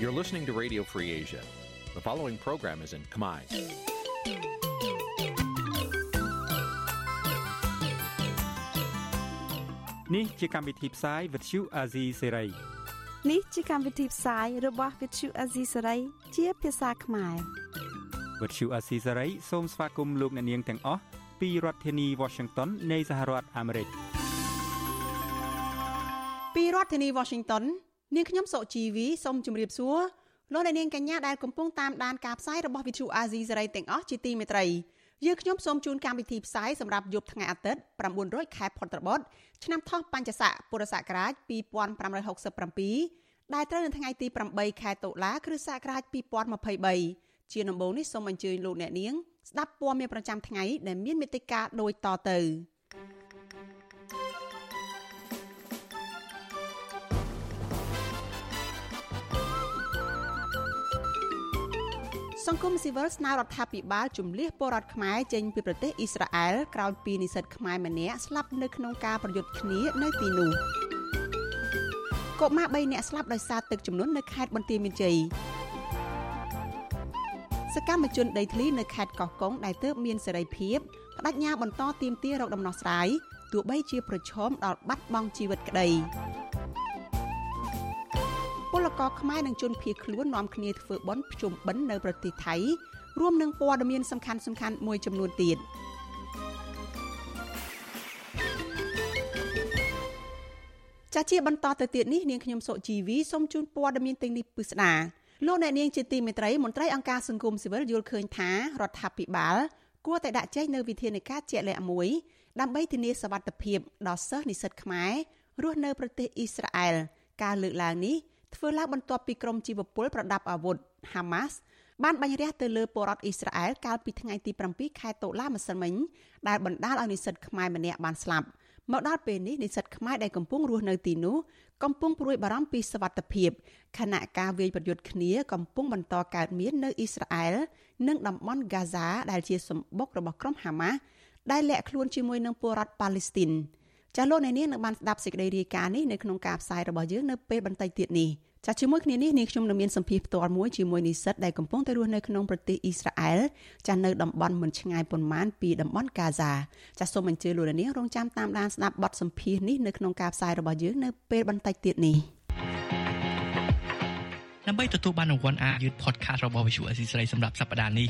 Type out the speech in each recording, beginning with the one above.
You're listening to Radio Free Asia. The following program is in Khmer. នេះជាកម្មវិធីផ្សាយ Vuthu Azizi Serai នេះជាកម្មវិធីផ្សាយរបស់ Vuthu Azizi Serai ជាភាសាខ្មែរ Vuthu Azizi Serai សូមស្វាគមន៍លោកអ្នកនាងទាំងអស់ពីរដ្ឋធានី Washington នៃសហរដ្ឋអាមេរិកពីរដ្ឋធានី Washington នាងខ្ញុំសុជីវីសូមជម្រាបសួរលោកអ្នកនាងកញ្ញាដែលកំពុងតាមដានការផ្សាយរបស់ Vuthu Azizi Serai ទាំងអស់ជាទីមេត្រីយើងខ្ញុំសូមជូនកម្មវិធីផ្សាយសម្រាប់យប់ថ្ងៃអាទិត្យ900ខែផុតត្របុត្រឆ្នាំថោះបัญចស័កពុរសករាជ2567ដែលត្រូវនៅថ្ងៃទី8ខែតុលាគ្រិស្តសករាជ2023ជាដំបូងនេះសូមអញ្ជើញលោកអ្នកនាងស្ដាប់ព័ត៌មានប្រចាំថ្ងៃដែលមានមេត្តាដូចតទៅ សង្គមស៊ីវិលស្នើរដ្ឋាភិបាលជំលះពលរដ្ឋខ្មែរចេញពីប្រទេសអ៊ីស្រាអែលក្រោយពីនិស្សិតខ្មែរម្នាក់ស្លាប់នៅក្នុងការប្រយុទ្ធគ្នានៅទីនោះកុមារ3នាក់ស្លាប់ដោយសារទឹកជំនន់នៅខេត្តបន្ទាយមានជ័យសកម្មជនដីធ្លីនៅខេត្តកោះកុងដែលទើបមានសេរីភាពបដិញ្ញាបន្តទៀមទារកដំណោះស្រាយទោះបីជាប្រឈមដល់បាត់បង់ជីវិតក្តី ពលករខ្មែរនិងជនភៀសខ្លួននាំគ្នាធ្វើបន់ភ្ជុំបិណ្ឌនៅប្រទេសថៃរួមនឹងព័ត៌មានសំខាន់សំខាន់មួយចំនួនទៀតចាជាបន្តទៅទៀតនេះនាងខ្ញុំសុជីវីសូមជូនព័ត៌មានទាំងនេះពិស្ដាលោកអ្នកនាងជាទីមេត្រីមន្ត្រីអង្គការសង្គមស៊ីវិលយល់ឃើញថារដ្ឋាភិបាលគួរតែដាក់ចេញនូវវិធានការជាក់លាក់មួយដើម្បីធានាសវត្ថិភាពដល់សិស្សនិស្សិតខ្មែររស់នៅប្រទេសអ៊ីស្រាអែលការលើកឡើងនេះ ធ្វើឡើងបន្ទាប់ពីក្រុមជីវពលប្រដាប់អាវុធ Hamas បានបាញ់រះទៅលើពលរដ្ឋអ៊ីស្រាអែលកាលពីថ្ងៃទី7ខែតុលាម្សិលមិញដែលបណ្ដាលឲ្យនិស្សិតខ្មែរម្នាក់បានស្លាប់មកដល់ពេលនេះនិស្សិតខ្មែរដែលកំពុងរស់នៅទីនោះកំពុងព្រួយបារម្ភពីសុវត្ថិភាពខណៈការវាយប្រយុទ្ធគ្នាកំពុងបន្តកើតមាននៅអ៊ីស្រាអែលនិងតំបន់ហ្គាហ្សាដែលជាសម្បុករបស់ក្រុមហាម៉ាស់ដែលលាក់ខ្លួនជាមួយនឹងពលរដ្ឋប៉ាឡេស្ទីន ចាលោកអ្នកនាងនឹងបានស្ដាប់សេចក្តីរាយការណ៍នេះនៅក្នុងការផ្សាយរបស់យើងនៅពេលបន្តិចទៀតនេះចាជាមួយគ្នានេះនាងខ្ញុំនឹងមានសម្ភារផ្ទាល់មួយជាមួយនិស្សិតដែលកំពុងទៅរស់នៅក្នុងប្រទេសអ៊ីស្រាអែលចានៅតំបន់មិនឆ្ងាយប៉ុន្មានពីតំបន់កាហ្សាចាសូមអញ្ជើញលោកនាងរងចាំតាមដានស្ដាប់បទសម្ភារនេះនៅក្នុងការផ្សាយរបស់យើងនៅពេលបន្តិចទៀតនេះដើម្បីទទួលបានរង្វាន់អាយុ podcast របស់ Visual Assisray សម្រាប់សប្តាហ៍នេះ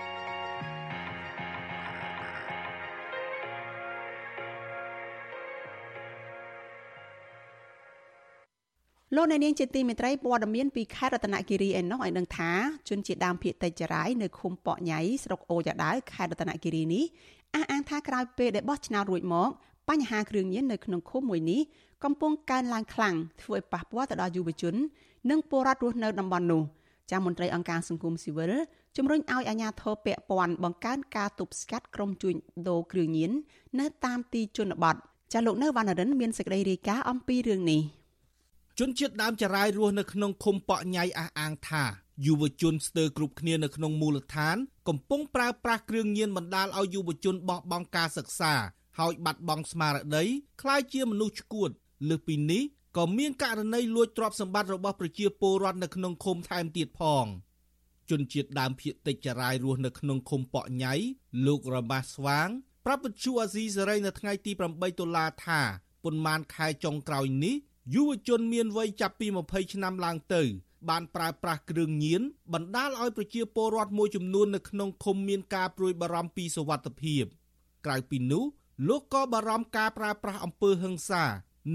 លោកអ្នកនាងជាទីមេត្រីព័ត៌មានពីខេត្តរតនគិរីឯណោះឲ្យដឹងថាជនជាដើមភៀតតិចចរាយនៅឃុំប៉ក់ញ៉ៃស្រុកអូយ៉ាដាវខេត្តរតនគិរីនេះអះអាងថាក្រោយពេលដែលបោះឆ្នោតរួចមកបញ្ហាគ្រឿងញៀននៅក្នុងឃុំមួយនេះកំពុងកើនឡើងខ្លាំងធ្វើឲ្យប៉ះពាល់ទៅដល់យុវជន និងពលរដ្ឋរស់នៅតំបន់នោះចាមន្ត្រីអង្គការសង្គមស៊ីវិលជំរុញឲ្យអាជ្ញាធរពាក់ព័ន្ធបង្កើនការទប់ស្កាត់ក្រុមជួញដូរគ្រឿងញៀននៅតាមទីជនបទចាលោកនៅវណ្ណរិនមានសេចក្តីរាយការណ៍អំពីរឿងនេះ។ ជនជាតិដើមចរាយរស់នៅក្នុងឃុំប៉ក់ញ៉ៃអះអាងថាយុវជនស្ទើរគ្រប់គ្នានៅក្នុងមូលដ្ឋាន កំពុងប្រើប្រាស់គ្រឿងញៀនបណ្ដាលឲ្យយុវជនបោះបង់ការសិក្សាហើយបាត់បង់ស្មារតីคล้ายជាមនុស្សឈួតលើសពីនេះក៏មានករណីលួចទ្រព្យសម្បត្តិរបស់ប្រជាពលរដ្ឋនៅក្នុងឃុំថែមទៀតផងជនជាតិដើមភាគតិចចរាយរស់នៅក្នុងឃុំប៉ក់ញ៉ៃលោករម៉ាស់ស្វាងប្រាប់វិទ្យុអាស៊ីសេរីនៅថ្ងៃទី8តុលាថាប៉ុន្មានខែចុងក្រោយនេះ យុវជនមានវ័យចាប់ពី20ឆ្នាំឡើងទៅ បានប្រើប្រាស់គ្រឿងញៀនបណ្ដាលឲ្យប្រជាពលរដ្ឋមួយចំនួននៅក្នុងឃុំមានការព្រួយបារម្ភពីសុវត្ថិភាព ក្រៅពីនោះលោកក៏បារម្ភការប្រើប្រាស់អំពើហិង្សា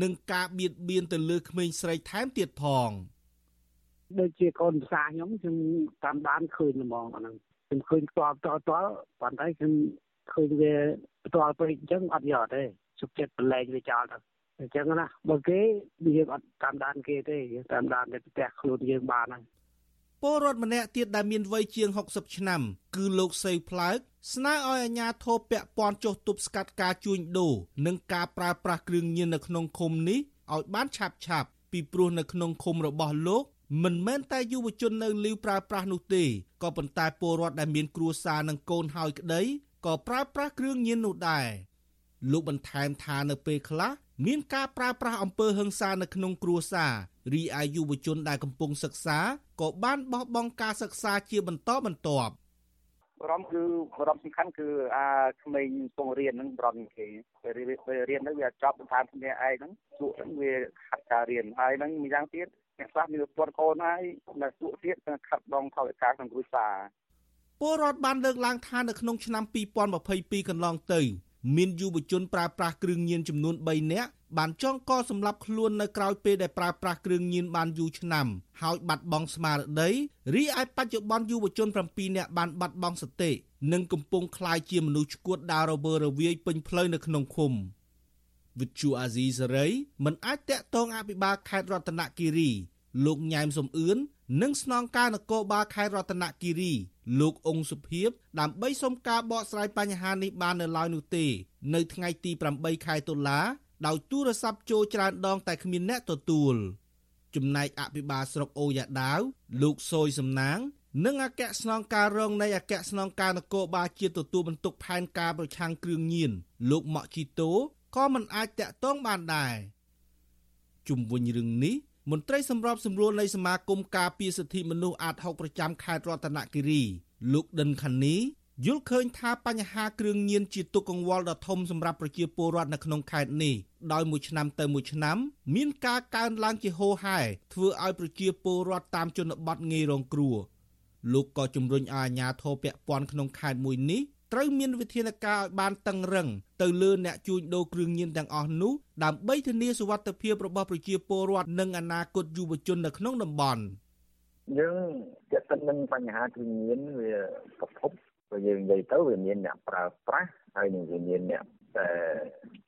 និងការបៀតបៀនទៅលើក្មេងស្រីថែមទៀតផងដូចជាកូនភាសាខ្ញុំខ្ញុំតាមដានឃើញហ្មងអាហ្នឹងខ្ញុំឃើញផ្ទាល់ផ្ទាល់ផ្ទាល់ប៉ុន្តែខ្ញុំឃើញវាផ្ទាល់ពេកអញ្ចឹងអត់យកទេសុខចិត្តប្រឡែងវាចោលទៅ អញ្ចឹងណាបើគេយើងអត់តាមដានគេទេយើងតាមដានតែផ្ទះខ្លួនយើងបានហើយពពលរដ្ឋម្នាក់ទៀតដែលមានវ័យជាង60ឆ្នាំ គឺលោកសេវផ្លើកស្នើឲ្យអាជ្ញាធរពាក់ព័ន្ធចុះទប់ស្កាត់ការជួញដូរនិងការប្រើប្រាស់គ្រឿងញៀននៅក្នុងឃុំនេះឲ្យបានឆាប់ឆាប់ពីព្រោះនៅក្នុងឃុំរបស់លោកមិនមែនតែយុវជននៅលីវប្រើប្រាស់នោះទេក៏ប៉ុន្តែពលរដ្ឋដែលមានគ្រួសារនិងកូនហើយក្តីក៏ប្រើប្រាស់គ្រឿងញៀននោះដែរលោកបន្ថែមថានៅពេលខ្លះ មានការប្រើប្រាស់អំពើហិង្សានៅក្នុងគ្រួសាររីឯយុវជនដែលកំពុងសិក្សាក៏បានបោះបង់ការសិក្សាជាបន្តបន្ទាប់បរំគឺបរំសំខាន់គឺអាក្មេងពងរៀនហ្នឹងបរំគេពេលរៀនហ្នឹងវាចប់តាមគ្នាឯងហ្នឹងពួកហ្នឹងវាខាត់ការរៀនហើយហ្នឹងម្យ៉ាងទៀតអ្នកខ្លះមានពន្ធកូនហើយនៅពួកទៀតខាត់ដងថវិកាក្នុងគ្រួសារពលរដ្ឋបានលើកឡើងថានៅក្នុងឆ្នាំ2022កន្លងទៅ មានយុវជនប្រើប្រាស់គ្រឿងញៀនចំនួន3នាក់បានចងកសម្លាប់ខ្លួននៅក្រោយពេលដែលប្រើប្រាស់គ្រឿងញៀនបានយូរឆ្នាំហើយបាត់បង់ស្មារតីរីឯបច្ចុប្បន្នយុវជន7នាក់បានបាត់បង់សតិនិងកំពុងក្លាយជាមនុស្សឈួតដាររវើរវាយពេញផ្លូវនៅក្នុងឃុំវិទ្យុអាស៊ីសេរីមិនអាចតាក់ទងអភិបាលខេត្តរតនគិរី លោកញ៉ែមសំអឿននិងស្នងការនគរបាលខេត្តរតនគិរី លោកអង្គសុភីបដើម្បីសុំការបកស្រាយបញ្ហានេះបាននៅឡើយនោះទេ នៅថ្ងៃទី8ខែតុលាដោយទូរស័ព្ទចូលច្រើនដងតែគ្មានអ្នកទទួលចំណែកអភិបាលស្រុកអូយ៉ាដាវលោកសយសំណាង និងអគ្គស្នងការរងនៃអគ្គស្នងការនគរបាលជាតិទទួលបន្ទុកផែនការប្រឆាំងគ្រឿងញៀនលោកម៉ាក់ជីតូក៏មិនអាចតាក់ទងបានដែរជុំវិញរឿងនេះ មន្ត្រីសម្របសម្រួលនៃសមាគមការពារសិទ្ធិមនុស្សអាត6ប្រចាំខេត្តរតនគិរី លោកដិនខានីយល់ឃើញថាបញ្ហាគ្រឿងញៀនជាទុកកង្វល់ដ៏ធំសម្រាប់ប្រជាពលរដ្ឋនៅក្នុងខេត្តនេះដោយមួយឆ្នាំទៅមួយឆ្នាំ មានការកើនឡើងជាហូរហែធ្វើឲ្យប្រជាពលរដ្ឋតាមជនបទងាយរងគ្រោះលោកក៏ជំរុញឲ្យអាជ្ញាធរពាក់ព័ន្ធក្នុងខេត្តមួយនេះ ត្រូវមានវិធានការឲ្យបានតឹងរឹងទៅលើអ្នកជួញដូរគ្រឿងញៀនទាំងអស់នោះដើម្បីធានាសុវត្ថិភាពរបស់ប្រជាពលរដ្ឋនិងអនាគតយុវជននៅក្នុងតំបន់យើងចាត់នឹងបញ្ហាគ្រឿងញៀនវាប្រភពបើយើងនិយាយទៅវាមានអ្នកប្រើប្រាស់ហើយនឹងវាមានអ្នកតែ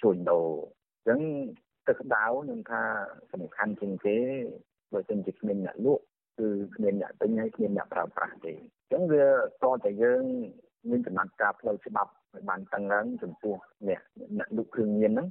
ជួញដូរអញ្ចឹងទឹកដៅនឹងថាសំខាន់ជាងគេបើមិនជាគ្មានអ្នកលក់គឺគ្មានអ្នកទិញហើយគ្មានអ្នកប្រើប្រាស់ទេអញ្ចឹងវាតតែយើង មានចំណាត់ការផ្លូវច្បាប់ឲ្យបានតឹងរ៉ឹងចំពោះអ្នកអ្នកលក់គ្រឿងញៀនហ្នឹង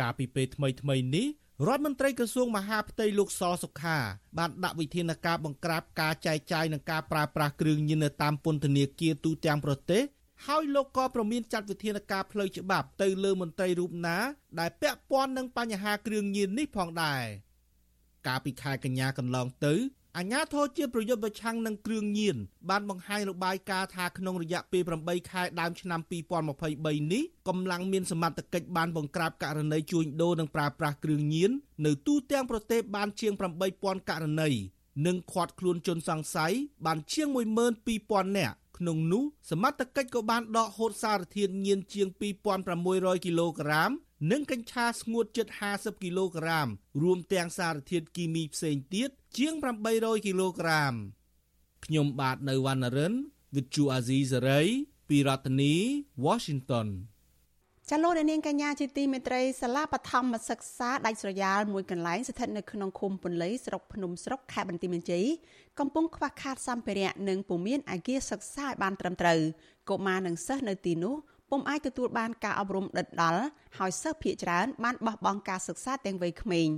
កាលពីពេលថ្មីថ្មីនេះរដ្ឋមន្ត្រីក្រសួងមហាផ្ទៃលោកសសុខា បានដាក់វិធានការបង្ក្រាបការចែកចាយនិងការប្រើប្រាស់គ្រឿងញៀននៅតាមពន្ធនាគារទូទាំងប្រទេសហើយលោកក៏ប្រមានចាត់វិធានការផ្លូវច្បាប់ទៅលើមន្ត្រីរូបណា ដែលពាក់ព័ន្ធនឹងបញ្ហាគ្រឿងញៀននេះផងដែរកាលពីខែកញ្ញាកន្លងទៅ អាញាធរជាប្រយុទ្ធប្រឆាំងនឹងគ្រឿងញៀនបានបង្ហាញរបាយការណ៍ថាក្នុងរយៈពេល8ខែដើមឆ្នាំ2023នេះកម្លាំងមានសមត្ថកិច្ចបានបង្ក្រាបករណីជួញដូរនិងប្រើប្រាស់គ្រឿងញៀននៅទូទាំងប្រទេសបានជាង8000ករណីនិងឃាត់ខ្លួនជនសង្ស័យបានជាង12000នាក់ក្នុងនោះសមត្ថកិច្ចក៏បានដកហូតសារធាតុញៀនជាង2600គីឡូក្រាមនិងកញ្ឆាស្ងួតជិត50គីឡូក្រាមរួមទាំងសារធាតុគីមីផ្សេងទៀត ជាង800គីឡូក្រាមខ្ញុំបាទនៅវណ្ណរិន With Chu Azizi Saray ពីរដ្ឋធានី Washington ចលនានាងកញ្ញាជាទីមេត្រីសាលាបឋមសិក្សាដាច់ស្រយាលមួយកន្លែងស្ថិតនៅក្នុងឃុំពន្លៃស្រុកភ្នំស្រុកខេត្តបន្ទាយមានជ័យកំពុងខ្វះខាតសម្ភារៈនិងពុំមានអាគារសិក្សាឲ្យបានត្រឹមត្រូវកុមារនិងសិស្សនៅទីនោះពុំអាចទទួលបានការអប់រំដិតដល់ហើយសិស្សភាគច្រើនបានបោះបង់ការសិក្សាទាំងវ័យក្មេង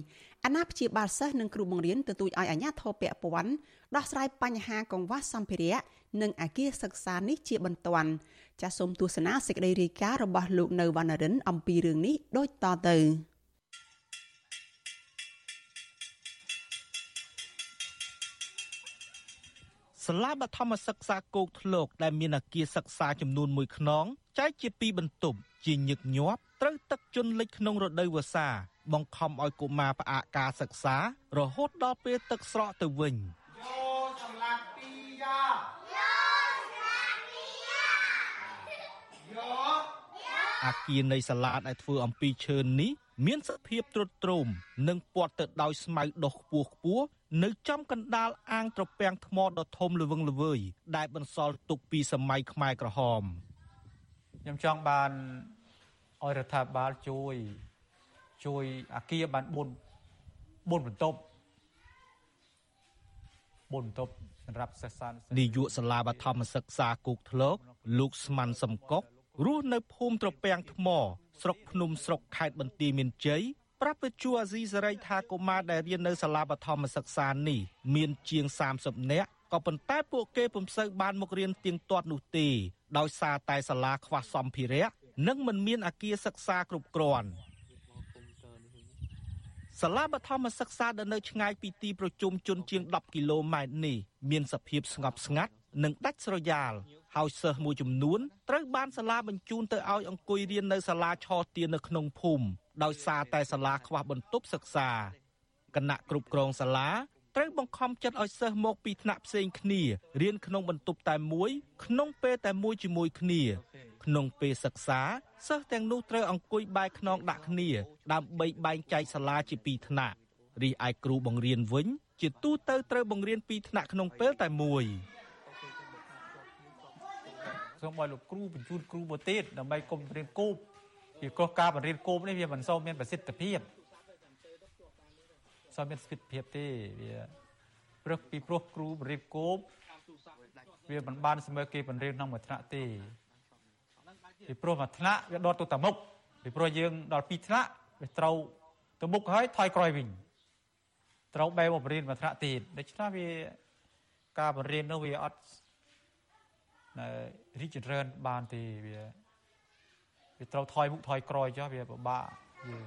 អាណាព្យាបាលសិស្សនិងគ្រូបង្រៀនទទូចឲ្យអាជ្ញាធរពាក់ព័ន្ធដោះស្រាយបញ្ហាកង្វះសម្ភារៈនិងអាគារសិក្សានេះជាបន្ទាន់ចាសសូមទស្សនាសេចក្តីរាយការណ៍របស់លោកនៅវណ្ណរិន អំពីរឿងនេះដូចតទៅសាលាបឋមសិក្សាគោកធ្លកដែលមានអគារសិក្សាចំនួន1ខ្នងចែកជាពីរបន្ទប់ជាញឹកញាប់ ត្រូវទឹកជន់លិចក្នុងរដូវវស្សា បង្ខំឲ្យកុមារផ្អាកការសិក្សា រហូតដល់ពេលទឹកស្រកទៅវិញយោសម្លាប់ពីយ៉ាយោសម្លាប់ពីយ៉ាយោអាគារនៃសាលាដែលធ្វើអំពីឈើនេះមានសភាពទ្រុឌទ្រោមនិងព័ទ្ធទៅដោយស្មៅដុះខ្ពស់ខ្ពស់នៅចំកណ្ដាលអាងត្រពាំងថ្មដ៏ធំល្វឹងល្វើយដែលបន្សល់ទុកពីសម័យខ្មែរក្រហមខ្ញុំចង់បាន ឲ្យរដ្ឋាភិបាលជួយជួយអាគារបាន4 4បន្ទប់បន្ទប់សម្រាប់សិក្សានាយកសាលាបឋមសិក្សាគោកធ្លកលោកស្មានសំកុករស់នៅភូមិត្រពាំងថ្ម ស្រុកភ្នំស្រុកខេត្តបន្ទាយមានជ័យប្រាប់វិទ្យុអាស៊ីសេរីថាកុមារដែលរៀននៅសាលាបឋមសិក្សានេះមានជាង30នាក់ក៏ប៉ុន្តែពួកគេពុំសូវបានមករៀនទៀងទាត់នោះទេដោយសារតែសាលាខ្វះសម្ភារៈ និងមិនមានអគារសិក្សាគ្រប់គ្រាន់សាលាបឋមសិក្សាដែលនៅឆ្ងាយពីទីប្រជុំជនជាង10គីឡូម៉ែត្រនេះមានសភាពស្ងប់ស្ងាត់និងដាច់ស្រយាលហើយសិស្សមួយចំនួនត្រូវបានសាលាបញ្ជូនទៅឲ្យអង្គុយរៀននៅសាលាឆទាននៅក្នុងភូមិដោយសារតែសាលាខ្វះបន្ទប់សិក្សាគណៈគ្រប់គ្រងសាលាត្រូវបង្ខំចិត្តឲ្យសិស្សមកពីថ្នាក់ផ្សេងគ្នារៀនក្នុងបន្ទប់តែមួយក្នុងពេលតែមួយជាមួយគ្នា ក្នុងពេលសិក្សាសិស្សទាំងនោះត្រូវអង្គុយបែរខ្នងដាក់គ្នា ដើម្បីបែងចែកសាលាជាពីរថ្នាក់រីឯគ្រូបង្រៀនវិញ ជាទូទៅត្រូវបង្រៀនពីរថ្នាក់ក្នុងពេលតែមួយសូមឲ្យលោកគ្រូបញ្ជូនគ្រូមួយទៀតដើម្បីគុំរៀនគូបពីព្រោះការបង្រៀនគូបនេះវាមិនសូវមានប្រសិទ្ធភាពសូវមានប្រសិទ្ធភាពទេវាព្រោះពីព្រោះគ្រូបង្រៀនគូបវាមិនបានស្មើគេបង្រៀនក្នុងមួយថ្នាក់ទេ ពីព្រោះមួយថ្នាក់វាដកទៅតែមុខពីព្រោះយើងដល់ពីរថ្នាក់វាត្រូវទៅមុខហើយថយក្រោយវិញត្រូវបែរមកបរៀនមួយថ្នាក់ទៀតដូច្នេះវាការបរៀននោះវាអត់រីកចម្រើនបានទេវាវាត្រូវថយមុខថយក្រោយចុះវាពិបាកយើង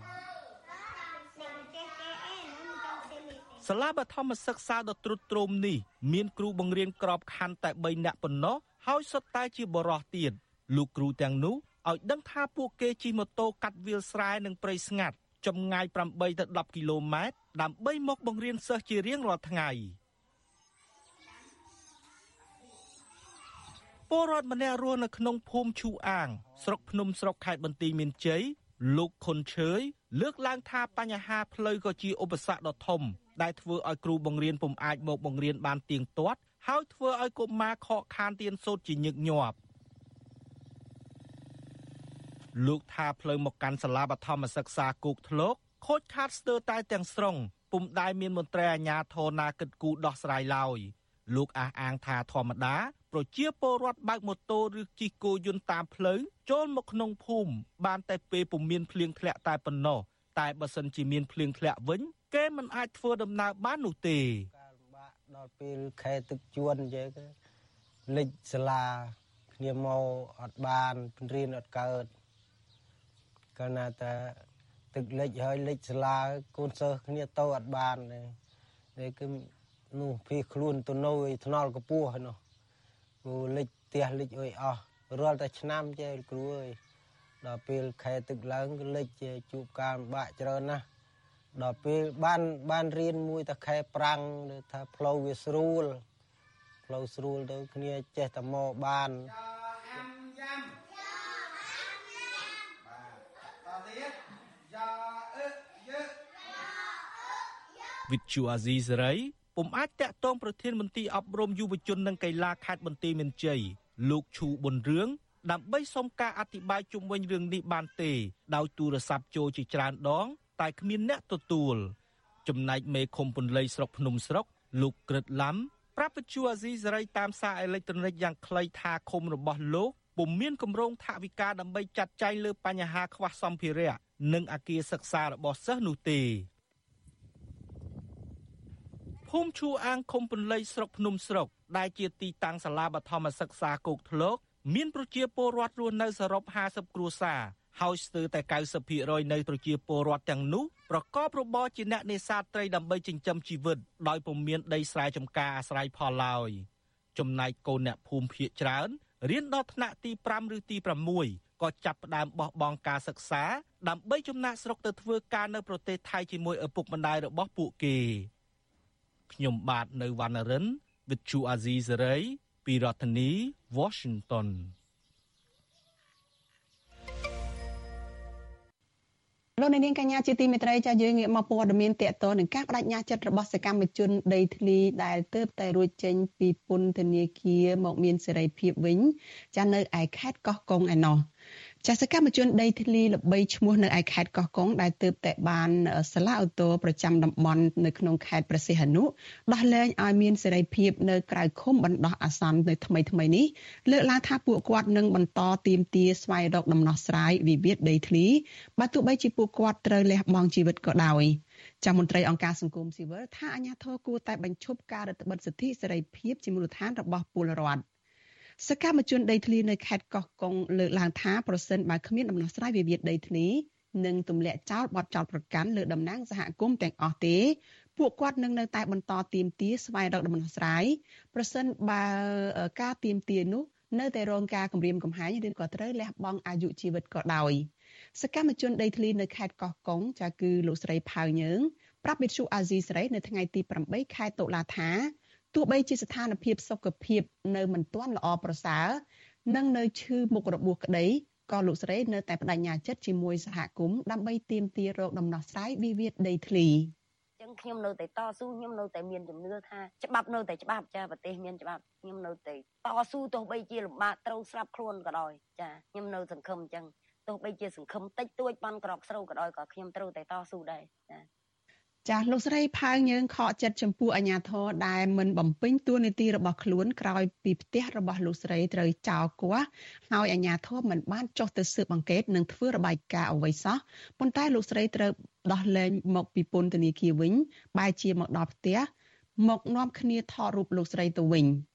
សាលាបឋមសិក្សាដ៏ទ្រុឌទ្រោមនេះមានគ្រូបង្រៀនក្របខ័ណ្ឌតែ3នាក់ប៉ុណ្ណោះហើយសុទ្ធតែជាបរិះទៀត លោកគ្រូទាំងនោះឲ្យដឹងថាពួកគេជិះម៉ូតូកាត់វាលស្រែនិងព្រៃស្ងាត់ចម្ងាយ8ទៅ10គីឡូម៉ែត្រដើម្បីមកបង្រៀនសិស្សជារៀងរាល់ថ្ងៃពលរដ្ឋម្នាក់រស់នៅក្នុងភូមិឈូអាង ស្រុកភ្នំស្រុកខេត្តបន្ទាយមានជ័យលោកខុនឈើយលើកឡើងថាបញ្ហាផ្លូវក៏ជាឧបសគ្គដ៏ធំ ដែលធ្វើឲ្យគ្រូបង្រៀនពុំអាចមកបង្រៀនបានទៀងទាត់ហើយធ្វើឲ្យកុមារខកខានទៀនសូត្រជាញឹកញាប់ លោកថាផ្លូវមកកាន់សាលាបឋមសិក្សាគោកធ្លកខូចខាតស្ទើរតែទាំងស្រុងពុំដែលមានមន្ត្រីអាជ្ញាធរណាគិតគូរដោះស្រាយឡើយលោកអះអាងថាធម្មតាប្រជាពលរដ្ឋបើកម៉ូតូឬជិះគោយន្តតាមផ្លូវចូលមកក្នុងភូមិបានតែពេលពុំមានភ្លៀងធ្លាក់តែប៉ុណ្ណោះតែបើសិនជាមានភ្លៀងធ្លាក់វិញគេមិនអាចធ្វើដំណើរបាននោះទេការលំបាកដល់ពេលខែទឹកជួនអញ្ចឹងលិចសាលាគ្នាមកអត់បានរៀនអត់កើត កាលណាតែទឹកលិចហើយលិចសាលាកូនសិស្សគ្នាទៅអត់បានទេគឺនោះភីខ្លួនទៅនៅឯថ្នល់កពស់នោះគូលិចផ្ទះលិចអុយអស់រាល់តែឆ្នាំចេះគ្រូអើយដល់ពេលខែទឹកឡើងគឺលិចជួបការលំបាកច្រើនណាស់ដល់ពេលបានបានរៀនមួយតែខែប្រាំងថាផ្លូវវាស្រួលផ្លូវស្រួលទៅគ្នាចេះតែមកបាន វិទ្យុអាស៊ីសេរីពុំអាចតាក់ទងប្រធានមន្ត្រីអប់រំយុវជននិងកីឡាខេត្តបន្ទាយមានជ័យលោកឈូប៊ុនរឿងដើម្បីសុំការអធិប្បាយជុំវិញរឿងនេះបានទេដោយទូរស័ព្ទចូលជាច្រើនដង តែគ្មានអ្នកទទួលចំណែកមេឃុំពន្លៃស្រុកភ្នំស្រុក លោកក្រិតឡាំប្រាប់វិទ្យុអាស៊ីសេរីតាមសារអេឡិចត្រូនិកយ៉ាងខ្លីថាឃុំរបស់លោកពុំមានគម្រោងថវិកាដើម្បីចាត់ចែងលើបញ្ហាខ្វះសម្ភារៈនិងអគារសិក្សារបស់សិស្សនោះទេ ភូមិឈូអាងឃុំពន្លៃស្រុកភ្នំស្រុកដែលជាទីតាំងសាលាបឋមសិក្សាគោកធ្លកមានប្រជាពលរដ្ឋរស់នៅសរុប50គ្រួសារហើយស្ទើរតែ90%នៃប្រជាពលរដ្ឋទាំងនោះប្រកបរបរជាអ្នកនេសាទត្រីដើម្បីចិញ្ចឹមជីវិតដោយពុំមានដីស្រែចម្ការអាស្រ័យផលឡើយចំណែកកូនអ្នកភូមិភៀកច្រើនរៀនដល់ថ្នាក់ទី5ឬទី6ក៏ចាប់ផ្ដើមបោះបង់ការសិក្សាដើម្បីចំណាក់ស្រុកទៅធ្វើការនៅប្រទេសថៃជាមួយឪពុកម្ដាយរបស់ពួកគេ ខ្ញុំបាទនៅវណ្ណរិន With Chu Azizi Saray ពីរដ្ឋធានី Washington លោកនាងកញ្ញាជាទីមេត្រីចាយើងងាកមកព័ត៌មានតកតនឹងការបដិញ្ញាចិត្តរបស់សកម្មជនដីធ្លីដែលទើបតែរួចចេញពីពន្ធនាគារមកមានសេរីភាពវិញចានៅឯខេត្តកោះកុងឯណោះ ចាសកម្មជនដីធ្លីល្បីឈ្មោះនៅឯខេត្តកោះកុងដែលទើបតែបានសាលាអូតូប្រចាំតំបន់នៅក្នុងខេត្តព្រះសីហនុដោះលែងឲ្យមានសេរីភាពនៅក្រៅឃុំបណ្ដោះអាសន្ននៅថ្មីថ្មីនេះលើកឡើងថាពួកគាត់នឹងបន្តទៀមទាស្វែងរកដំណោះស្រាយវិវាទដីធ្លីបើទោះបីជាពួកគាត់ត្រូវលះបង់ជីវិតក៏ដោយចាមន្ត្រីអង្គការសង្គមស៊ីវិលថាអាញាធរគួរតែបញ្ឈប់ការរឹតបន្តឹងសិទ្ធិសេរីភាពជាមូលដ្ឋានរបស់ពលរដ្ឋ សកម្មជនដីធ្លីនៅខេត្តកោះកុងលើកឡើងថាប្រសិនបើគ្មានដំណោះស្រាយវិវាទដីធ្លីនឹងទម្លាក់ចោលបទចោលប្រកាន់លើតំណាងសហគមន៍ទាំងអស់ទេពួកគាត់នឹងនៅតែបន្តទៀមទាស្វែងរកដំណោះស្រាយប្រសិនបើការទៀមទានោះនៅតែរងការគំរាមកំហែងឬក៏ត្រូវលះបង់អាយុជីវិតក៏ដោយសកម្មជនដីធ្លីនៅខេត្តកោះកុងចាគឺលោកស្រីផៅយើងប្រាប់វិទ្យុអាស៊ីសេរីនៅថ្ងៃទី8ខែតុលាថា ទោះបីជាស្ថានភាពសុខភាពនៅមិនទាន់ល្អប្រសើរនិងនៅឈឺមុខរបួសក្តីក៏លោកស្រីនៅតែបដិញ្ញាចិត្តជាមួយសហគមន៍ដើម្បីទាមទាររកដំណោះស្រាយវិវាទដីធ្លីចឹងខ្ញុំនៅតែតស៊ូខ្ញុំនៅតែមានជំនឿថាច្បាប់នៅតែច្បាប់ចាប្រទេសមានច្បាប់ខ្ញុំនៅតែតស៊ូទោះបីជាលំបាកត្រូវស្រាប់ខ្លួនក៏ដោយចាខ្ញុំនៅសង្ឃឹមចឹងទោះបីជាសង្ឃឹមតិចតួចប៉ុនក្រកស្រូវក៏ដោយក៏ខ្ញុំត្រូវតែតស៊ូដែរចា ចាស់លោកស្រីផៅយើងខកចិត្តចំពោះអាញាធរដែលមិនបំពេញតួនាទីរបស់ខ្លួនក្រោយពីផ្ទះរបស់លោកស្រីត្រូវចោលគាស់ហើយអាញាធរមិនបានចុះទៅស៊ើបអង្កេតនិងធ្វើរបាយការណ៍អ្វីសោះប៉ុន្តែលោកស្រីត្រូវដោះលែងមកពីពន្ធនាគារវិញបែរជាមកដល់ផ្ទះមកនាំគ្នាថតរូបលោកស្រីទៅវិញ។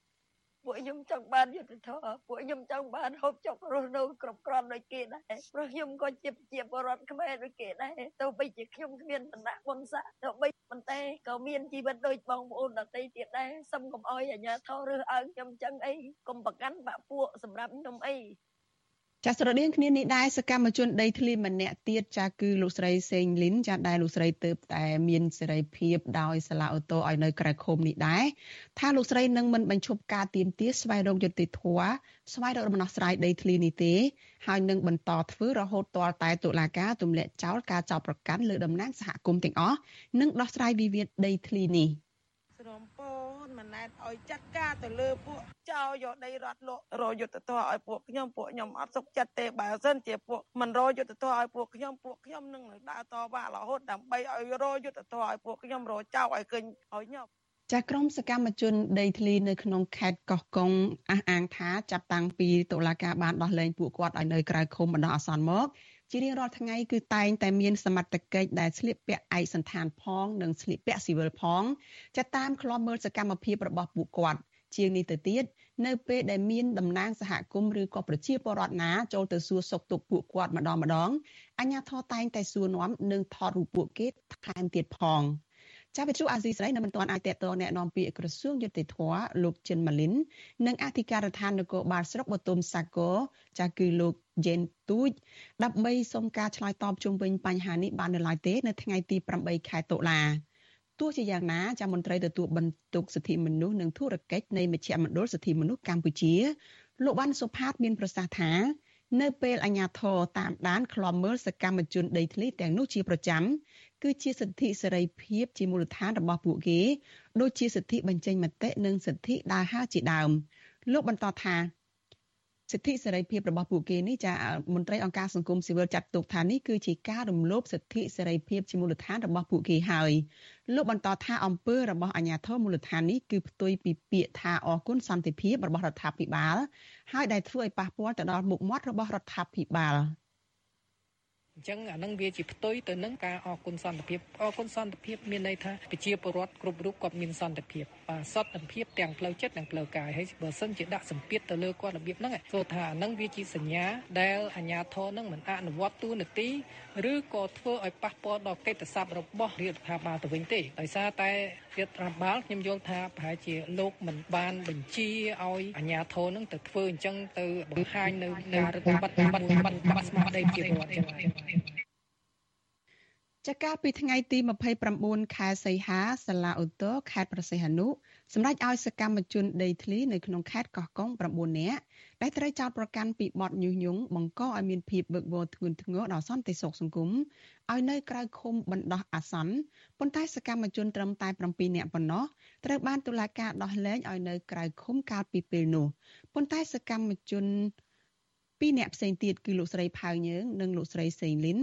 ពួកខ្ញុំចង់បានយុទ្ធធម៌ពួកខ្ញុំចង់បានហូបចុករស់នៅគ្រប់គ្រាន់ដូចគេដែរព្រោះខ្ញុំក៏ជាជាបរដ្ឋខ្មែរដូចគេដែរទោះបីជាខ្ញុំគ្មានឋានៈបុណ្យស័ក្តិទោះបីប៉ុន្តែក៏មានជីវិតដូចបងប្អូនដទៃទៀតដែរសុំកុំអោយអាញាធររើសអើងខ្ញុំចឹងអីកុំប្រកាន់បាក់ពួកសម្រាប់ខ្ញុំអី ចាស្រដៀងគ្នានេះដែរសកម្មជនដីធ្លីម្នាក់ទៀតចាគឺលោកស្រីសេងលីនចាដែលលោកស្រីទៅតែមានសេរីភាពដោយសាឡាអូតូឲ្យនៅក្រៅឃុំនេះដែរថាលោកស្រីនឹងមិនបញ្ឈប់ការទៀមទាស្វែងរកយុត្តិធម៌ស្វែងរកដំណោះស្រាយដីធ្លីនេះទេហើយនឹងបន្តធ្វើរហូតទាល់តែតុលាការទម្លាក់ចោលការចោទប្រកាន់លើតំណាងសហគមន៍ទាំងអស់និងដោះស្រាយវិវាទដីធ្លីនេះស្រមពោមិន ណែតឲ្យចាត់ការទៅលើពួកចោលយកដីរដ្ឋលក់រយុទ្ធធរឲ្យពួកខ្ញុំពួកខ្ញុំអត់សុខចិត្តទេបើសិនជាពួកមិនរយុទ្ធធរឲ្យពួកខ្ញុំពួកខ្ញុំនឹងដើរតវ៉ារហូតដើម្បីឲ្យរយុទ្ធធរឲ្យពួកខ្ញុំរចោលឲ្យឃើញឲ្យញាប់ចាក្រមសកម្មជនដីធ្លីនៅក្នុងខេត្តកោះកុងអះអាងថាចាប់តាំងពីតុលាការបានដោះលែងពួកគាត់ឲ្យនៅក្រៅឃុំបណ្ដោះអាសន្នមក ជារៀងរាល់ថ្ងៃគឺតែងតែមានសមត្ថកិច្ចដែលស្លៀកពាក់ឯកសន្តានផង និងស្លៀកពាក់ស៊ីវិលផងចាតាមឃ្លាំមើលសកម្មភាពរបស់ពួកគាត់ជាងនេះទៅទៀតនៅពេលដែលមានតំណាងសហគមន៍ឬក៏ប្រជាពលរដ្ឋណាចូលទៅសួរសុខទុក្ខពួកគាត់ម្ដងម្ដងអញ្ញាធរតែងតែសួរនាំនិងថតរូបពួកគេថែមទៀតផង ចាវិទ្យុអាស៊ីសេរីនៅមិនទាន់អាចតេតតแนะនាំពាក្យក្រសួងយុតិធធលោកចិនម៉ាលីននិងអធិការដ្ឋាននគរបាលស្រុកបទុមសាគរចាគឺលោកយេនទូចដើម្បីសុំការឆ្លើយតបជុំវិញបញ្ហានេះបាននៅឡើយទេនៅថ្ងៃទី8ខែតុលាទោះជាយ៉ាងណាចាមន្ត្រីទទួលបន្ទុកសិទ្ធិមនុស្សនិងធុរកិច្ចនៃមជ្ឈមណ្ឌលសិទ្ធិមនុស្សកម្ពុជាលោកបានសុផាតមានប្រសាសន៍ថា នៅពេលអាជ្ញាធរតាមដានឃ្លាំមើលសកម្មជនដីធ្លីទាំងនោះជាប្រចាំគឺជាសិទ្ធិសេរីភាពជាមូលដ្ឋានរបស់ពួកគេដូចជាសិទ្ធិបញ្ចេញមតិនិងសិទ្ធិដើរហើរជាដើមលោកបន្តថា សិទ្ធិសេរីភាពរបស់ពួកគេនេះចាមន្ត្រីអង្គការសង្គមស៊ីវិលចាត់ទុកថានេះគឺជាការរំលោភសិទ្ធិសេរីភាពជាមូលដ្ឋានរបស់ពួកគេហើយលោកបន្តថាអំពើរបស់អាជ្ញាធរមូលដ្ឋាននេះគឺផ្ទុយពីពាក្យថាអគុណសន្តិភាពរបស់រដ្ឋាភិបាលហើយដែលធ្វើឲ្យប៉ះពាល់ទៅដល់មុខមាត់របស់រដ្ឋាភិបាល។អ ញ្ចឹងអានឹងវាជាផ្ទុយទៅនឹងការអគុណសន្តិភាពអគុណសន្តិភាពមានន័យថាប្រជាពលរដ្ឋគ្រប់រូបគាត់មានសន្តិភាពបាទសន្តិភាពទាំងផ្លូវចិត្តនិងផ្លូវកាយហើយបើសិនជាដាក់សម្ពាធទៅលើគាត់របៀបហ្នឹងសូថាអានឹងវាជាសញ្ញាដែលអាជ្ញាធរនឹងមិនអនុវត្តទូនាទីឬក៏ធ្វើឲ្យប៉ះពាល់ដល់កិត្តិស័ព្ទរបស់រដ្ឋាភិបាលទៅវិញទេដោយសារតែ រដ្ឋាភិបាលខ្ញុំយល់ថាប្រហែលជាលោកមិនបានបញ្ជាឲ្យអាជ្ញាធរនឹងទៅធ្វើអញ្ចឹងទៅបង្ហាញនៅការរដ្ឋបတ်បတ်បတ်បတ်ស្មារតីជារដ្ឋចឹងចាកាលពីថ្ងៃទី29ខែសីហាសាលាឧទ្ធរខេត្តប្រសិទ្ធនុសម្រាប់ឲ្យសកម្មជនដីធ្លីនៅក្នុងខេត្តកោះកុង9នាក់ ដែលត្រូវចោទប្រកាន់ពីបទញុះញង់បង្កឲ្យមានភាពវឹកវរធ្ងន់ធ្ងរដល់សន្តិសុខសង្គមឲ្យនៅក្រៅឃុំបណ្ដោះអាសន្នប៉ុន្តែសកម្មជនត្រឹមតែ7នាក់ប៉ុណ្ណោះត្រូវបានតុលាការដោះលែងឲ្យនៅក្រៅឃុំកាលពីពេលនោះប៉ុន្តែសកម្មជនពីរអ្នកផ្សេងទៀតគឺលោកស្រីផៅយើង និងលោកស្រីសេងលីន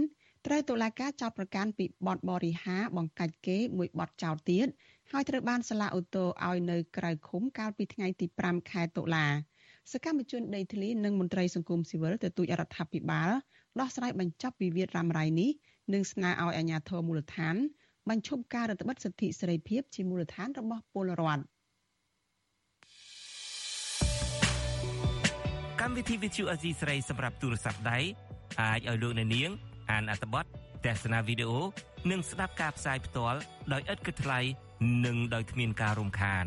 ត្រូវតុលាការចោទប្រកាន់ពីបទបរិហាបង្កាច់គេមួយបទចោទទៀតហើយត្រូវបានសាលាឧទ្ធរឲ្យនៅក្រៅឃុំកាលពីថ្ងៃទី5ខែតុលា សកម្មជនដីធ្លីនិងមន្ត្រីសង្គមស៊ីវិលទទូចរដ្ឋាភិបាលដោះស្រាយបញ្ចប់វិវាទរ៉ាំរ៉ៃនេះនិងស្នើឲ្យអាជ្ញាធរមូលដ្ឋានបញ្ឈប់ការរដ្ឋបិទសិទ្ធិសេរីភាពជាមូលដ្ឋានរបស់ពលរដ្ឋកម្មវិធី Vithu Azizi ស្រីសម្រាប់ទូរស័ព្ទដៃអាចឲ្យលោកអ្នកនាង អានអត្ថបទទស្សនាវីដេអូនិងស្ដាប់ការផ្សាយផ្ទាល់ដោយឥតគិតថ្លៃនិងដោយគ្មានការរំខាន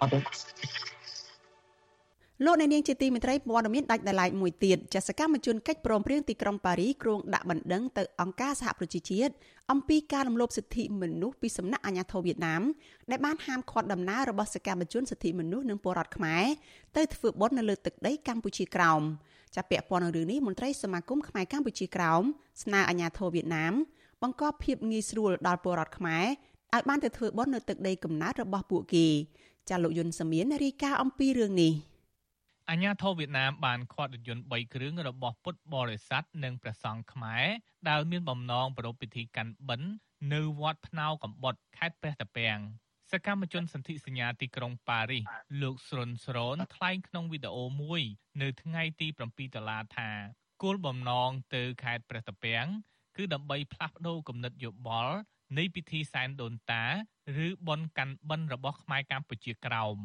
អត់លោកអ្នកនាងជាទីមេត្រីព័ត៌មានដាច់ដライមួយទៀតចសកម្មជនកិច្ចព្រមព្រៀងទីក្រុងប៉ារីគ្រងដាក់បណ្ដឹងទៅអង្គការសហប្រជាជាតិអំពីការរំលោភសិទ្ធិមនុស្សពីសំណាក់អាជ្ញាធរវៀតណាមដែលបានហាមឃាត់ដំណើររបស់សកម្មជនសិទ្ធិមនុស្សនិងពលរដ្ឋខ្មែរទៅធ្វើបុណ្យនៅលើទឹកដីកម្ពុជាក្រោមចាប់ពាក់ព័ន្ធនឹងរឿងនេះមន្ត្រីសមាគមខ្មែរកម្ពុជាក្រោមស្នើអាជ្ញាធរវៀតណាមបង្កភាពងាយស្រួលដល់ពលរដ្ឋខ្មែរឲ្យបានទៅធ្វើបុណ្យនៅទឹកដីកំណើតរបស់ពួកគេ ចាលោកយុនសាមៀនរាយការណ៍អំពីរឿងនេះ។អាញាធរវៀតណាមបានខាត់រថយន្ត3គ្រឿងរបស់ពុទ្ធបរិស័ទនិងព្រះសង្ឃខ្មែរដែលមានបំណងប្រារព្ធពិធីកាន់បិណ្ឌនៅវត្តភ្នៅកំបុតខេត្តព្រះតាពាំងសកម្មជនសន្ធិសញ្ញាទីក្រុងប៉ារីសលោកស្រុនស្រនថ្លែងក្នុងវីដេអូមួយ នៅថ្ងៃទី7ដុល្លារថាគោលបំណងទៅខេត្តព្រះតាពាំងគឺដើម្បីផ្លាស់ប្ដូរគំនិតយោបល់នៃពិធីសែនដូនតា ឬបុណ្យកាន់បិណ្ឌរបស់ខ្មែរកម្ពុជាក្រោម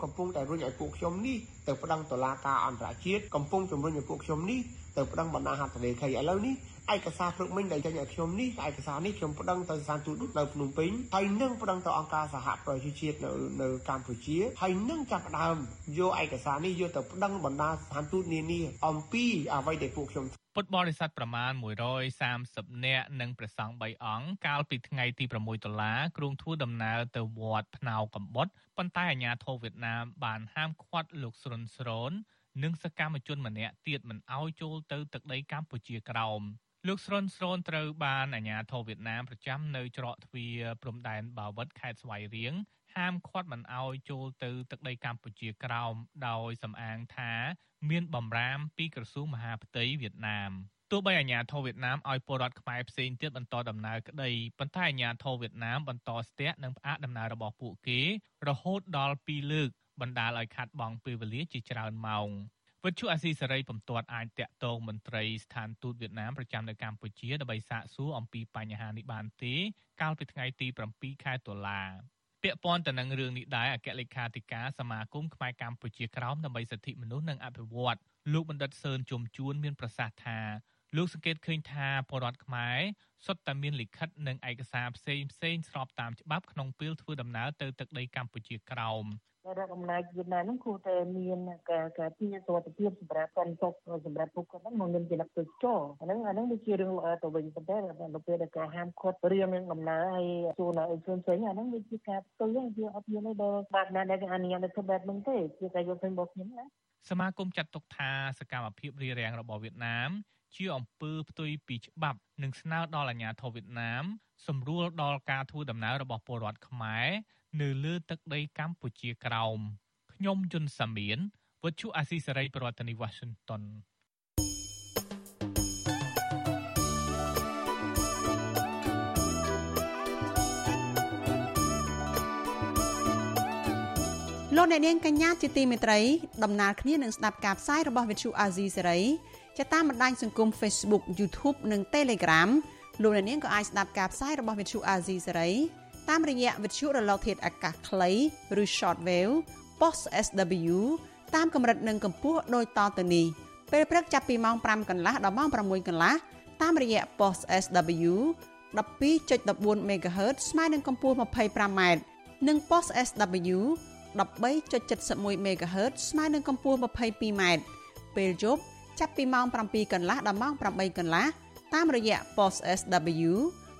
។កំពុងតែរុញឲ្យពួកខ្ញុំនេះទៅប្តឹងតុលាការអន្តរជាតិកំពុងជំរុញឲ្យពួកខ្ញុំនេះ ទៅប្តឹងបណ្ដាហត្ថលេខីឥឡូវនេះឯកសារព្រឹកមិញដែលចេញឲ្យខ្ញុំនេះឯកសារនេះខ្ញុំប្តឹងទៅសានទូតនៅភ្នំពេញហើយនឹងប្តឹងទៅអង្គការសហប្រជាជាតិនៅនៅកម្ពុជាហើយនឹងចាប់ផ្ដើមយកឯកសារនេះយកទៅប្តឹងបណ្ដាស្ថានទូតនានាអំពីអ្វីដែលពួកខ្ញុំពុទ្ធបរិស័ទប្រមាណ130នាក់និងព្រះសង្ឃ3អង្គកាលពីថ្ងៃទី6តុលាគ្រងធ្វើដំណើរទៅវត្តភ្នៅកំបុតប៉ុន្តែអាជ្ញាធរវៀតណាមបានហាមឃាត់លោកស្រុនស្រន និងសកម្មជនម្នាក់ទៀតមិនឲ្យចូលទៅទឹកដីកម្ពុជាក្រោមលោកស្រុនស្រនត្រូវបានអាជ្ញាធរវៀតណាមប្រចាំនៅច្រកទ្វារព្រំដែនបាវិតខេត្តស្វាយរៀងហាមឃាត់មិនឲ្យចូលទៅទឹកដីកម្ពុជាក្រោមដោយសំអាងថា មានបំរាមពីក្រសួងមហាផ្ទៃវៀតណាមទោះបីអាញាធរវៀតណាមឲ្យពលរដ្ឋខ្មែរផ្សេងទៀតបន្តដំណើរក្តីប៉ុន្តែអាញាធរវៀតណាមបន្តស្ទាក់និងផ្អាកដំណើររបស់ពួកគេ រហូតដល់2លើក បណ្ដាលឲ្យខាត់បងពេលវេលាជាច្រើនម៉ោងវិទ្យុអាស៊ីសេរីពុំទាត់អាចតាក់ទងមន្ត្រីស្ថានទូតវៀតណាមប្រចាំនៅកម្ពុជាដើម្បីសាកសួរអំពីបញ្ហានេះបានទេកាលពីថ្ងៃទី7ខែតុលាពាក់ព័ន្ធទៅនឹងរឿងនេះដែរអគ្គលេខាធិការសមាគមខ្មែរកម្ពុជាក្រោមដើម្បីសិទ្ធិមនុស្សនិងអភិវឌ្ឍលោកបណ្ឌិតសឿនជុំជួនមានប្រសាសន៍ថាលោកសង្កេតឃើញថាពលរដ្ឋខ្មែរសុទ្ធតែមានលិខិតនិងឯកសារផ្សេងផ្សេងស្របតាមច្បាប់ក្នុងពេលធ្វើដំណើរទៅទឹកដីកម្ពុជាក្រោម រដ្ឋអំណាចវៀតណាមហ្នឹងគួរតែមានការការពារសុខភាពសម្រាប់កាន់ទុកសម្រាប់ពួកគាត់ហ្នឹងមកមានជាអ្នកទេសចរអាហ្នឹងអាហ្នឹងវាជារឿងល្អទៅវិញប៉ុន្តែនៅពេលដែលការហាមឃាត់រៀងនឹងដំណើរហើយជួនឲ្យផ្សេងផ្សេងអាហ្នឹងវាជាការផ្ទុយហ្នឹងវាអត់មានដល់បាក់ណាដែលអនុញ្ញាតឲ្យធ្វើបែបហ្នឹងទេជាការយកឃើញរបស់ខ្ញុំណាសមាគមចាត់ទុកថាសកម្មភាពរារាំងរបស់វៀតណាមជាអំពើផ្ទុយពីច្បាប់និងស្នើដល់អាជ្ញាធរវៀតណាមសម្រួលដល់ការធ្វើដំណើររបស់ពលរដ្ឋខ្មែរ នៅលើទឹកដីកម្ពុជាក្រោមខ្ញុំយុនសាមៀនវិទ្យុអាស៊ីសេរីប្រធានាធិបតី Washington លោកអ្នកនាងកញ្ញាជាទីមេត្រីដំណើរគ្នានឹងស្ដាប់ការផ្សាយរបស់វិទ្យុអាស៊ីសេរីជាតាមបណ្ដាញសង្គម Facebook YouTube និង Telegram លោកអ្នកនាងក៏អាចស្ដាប់ការផ្សាយរបស់វិទ្យុអាស៊ីសេរី តាមរយៈវិទ្យុរលកធាតុអាកាសខ្លីឬ Shortwave Post SW តាមកម្រិតនិងកម្ពស់ដូចតទៅនេះពេលព្រឹកចាប់ពីម៉ោង5កន្លះដល់ម៉ោង6កន្លះតាមរយៈ Post SW 12.14 MHz ស្មើនឹងកម្ពស់ 25m និង post SW 13.71 MHz ស្មើនឹងកម្ពស់ 22m ពេលយប់ចាប់ពីម៉ោង7កន្លះដល់ម៉ោង8កន្លះតាមរយៈ post SW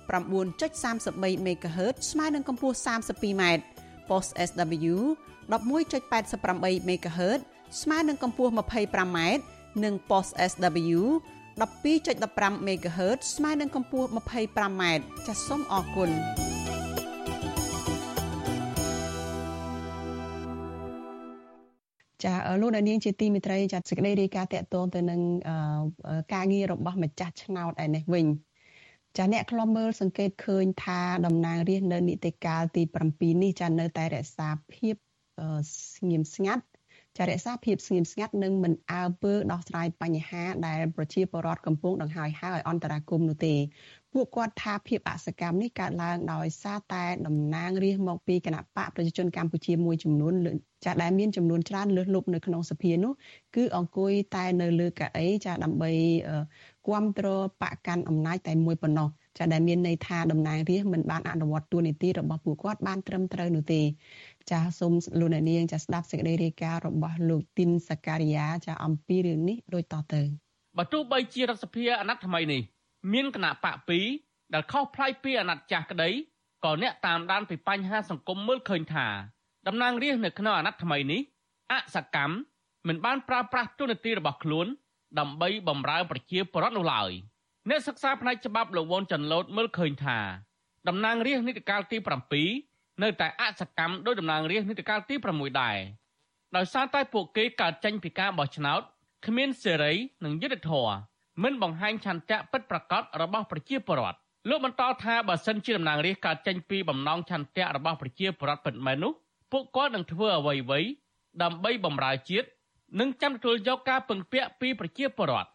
9.33 MHz ស្មើនឹងកម្ពស់ 32m post SW 11.88 MHz ស្មើនឹងកម្ពស់ 25m និង post SW 12.15 MHz ស្មើនឹងកម្ពស់ 25m ចាសសូមអរគុណចាលោកអ្នកនាងជាទីមេត្រីចាត់សេចក្តីរាយការណ៍តកតងទៅនឹងការងាររបស់ម្ចាស់ឆ្នោតឯនេះវិញ ចាអ្នកខ្លំមើលសង្កេតឃើញថាតំណាងរាស្ត្រនៅនីតិកាលទី7នេះចានៅតែរក្សាភាពស្ងៀមស្ងាត់ចារក្សាភាពស្ងៀមស្ងាត់និងមិនអើពើដោះស្រាយបញ្ហាដែលប្រជាពលរដ្ឋកំពុងដង្ហើយហៅឲ្យអន្តរាគមនោះទេពួកគាត់ថាភាពអសកម្មនេះកើតឡើងដោយសារតែតំណាងរាស្ត្រមកពីគណៈបកប្រជាជនកម្ពុជាមួយចំនួនចាដែលមានចំនួនច្រើនលើសលប់នៅក្នុងសភានោះគឺអង្គុយតែនៅលើកៅអីចាដើម្បី គ្រប់គ្រងបកកាន់អំណាចតែមួយប៉ុណ្ណោះចាដែលមានន័យថាតំណាងរាស្ត្រមិនបានអនុវត្តតួនាទីរបស់ពួកគាត់បានត្រឹមត្រូវនោះទេចាសូមលោកអ្នកនាងចាស្ដាប់សេចក្តីរាយការណ៍របស់លោកទីនសការីយ៉ាចាអំពីរឿងនេះដូចតទៅបើទោះបីជារដ្ឋសភាអាណត្តិថ្មីនេះមានគណៈបក2ដែលខុសប្លែកពីអាណត្តិចាស់ក្តីក៏អ្នកតាមដានពីបញ្ហាសង្គមមើលឃើញថាតំណាងរាស្ត្រនៅក្នុងអាណត្តិថ្មីនេះអសកម្មមិនបានប្រើប្រាស់ទូនាទីរបស់ខ្លួន ដើម្បីបម្រើប្រជាពលរដ្ឋនោះឡើយអ្នកសិក្សាផ្នែកច្បាប់លោកវ៉ុនចាន់ឡូតមើលឃើញថាតំណាងរាស្ត្រនីតិកាលទី7នៅតែអសកម្មដោយតំណាងរាស្ត្រនីតិកាលទី6ដែរដោយសារតែពួកគេកើតចេញពីការបោះឆ្នោតគ្មានសេរីនិងយុត្តិធម៌មិនបង្ហាញឆន្ទៈពិតប្រាកដរបស់ប្រជាពលរដ្ឋលោកបន្តថាបើសិនជាតំណាងរាស្ត្រកើតចេញពីបំណងឆន្ទៈរបស់ប្រជាពលរដ្ឋពិតមែននោះពួកគាត់នឹងធ្វើអ្វីៗដើម្បីបម្រើជាតិ និងចាំទទួលយកការពឹងពាក់ពីប្រជាពលរដ្ឋ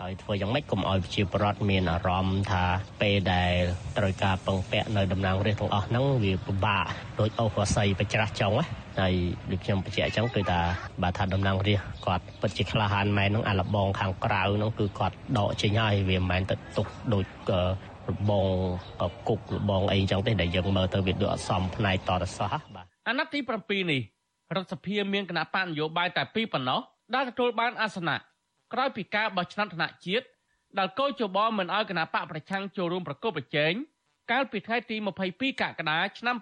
ហើយធ្វើយ៉ាងម៉េចកុំឲ្យប្រជាពលរដ្ឋមានអារម្មណ៍ថាពេលដែលត្រូវការពឹងពាក់នៅតំណាងរាស្ត្រទាំងអស់ហ្នឹងវាពិបាកដោយអូសរស័យបច្រាស់ចុងហើយដូចខ្ញុំបញ្ជាក់អញ្ចឹងគឺថាបើថាតំណាងរាស្ត្រគាត់ពិតជាក្លាហានមែនហ្នឹងអាលបងខាងក្រៅហ្នឹងគឺគាត់ដកចេញហើយវាមិនមែនទៅទុកដូចរបងគុករបងអីចឹងទេដែលយើងមើលទៅវាដូចអត់សមផ្នែកតតសោះបាទអាណត្តិទី7នេះ រដ្ឋសភាមានគណៈបកនយោបាយតែពីរប៉ុណ្ណោះដែលទទួលបានអាសនៈក្រោយពីការបោះឆ្នោតថ្នាក់ជាតិដែលកោជបមិនអោយគណៈបកប្រឆាំងចូលរួមប្រកបប្រជែងកាលពីថ្ងៃទី22កក្កដាឆ្នាំ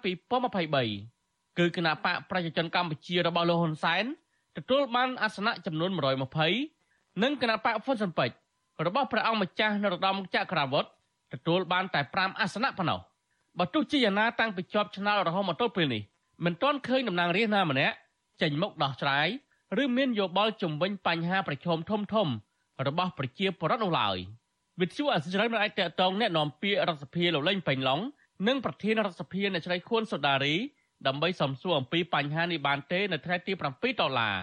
2023គឺគណៈបកប្រជាជនកម្ពុជារបស់លោកហ៊ុនសែនទទួលបានអាសនៈចំនួន120និងគណៈបកហ្វុនស៊ិនពេជ្ររបស់ព្រះអង្គម្ចាស់នរោត្តមចក្រវុឌ្ឍទទួលបានតែ5អាសនៈប៉ុណ្ណោះបើទោះជាយ៉ាងណាតាំងពីជាប់ឆ្នោតរហូតមកទល់ពេលនេះមិនទាន់ឃើញតំណាងរាស្ត្រណាម្នាក់ ចេញមុខដោះស្រាយឬមានយោបល់ជំវិញបញ្ហាប្រឈមធំធំរបស់ប្រជាពលរដ្ឋនោះឡើយវិទ្យុអសិរ័យមិនអាចតតងแนะនាំពាក្យរដ្ឋសភាលោកលេងពេញឡុងនិងប្រធានរដ្ឋសភាអ្នកស្រីខួនសូដារីដើម្បីសំសួរអំពីបញ្ហានេះបានទេនៅថ្ងៃទី7ដុល្លារ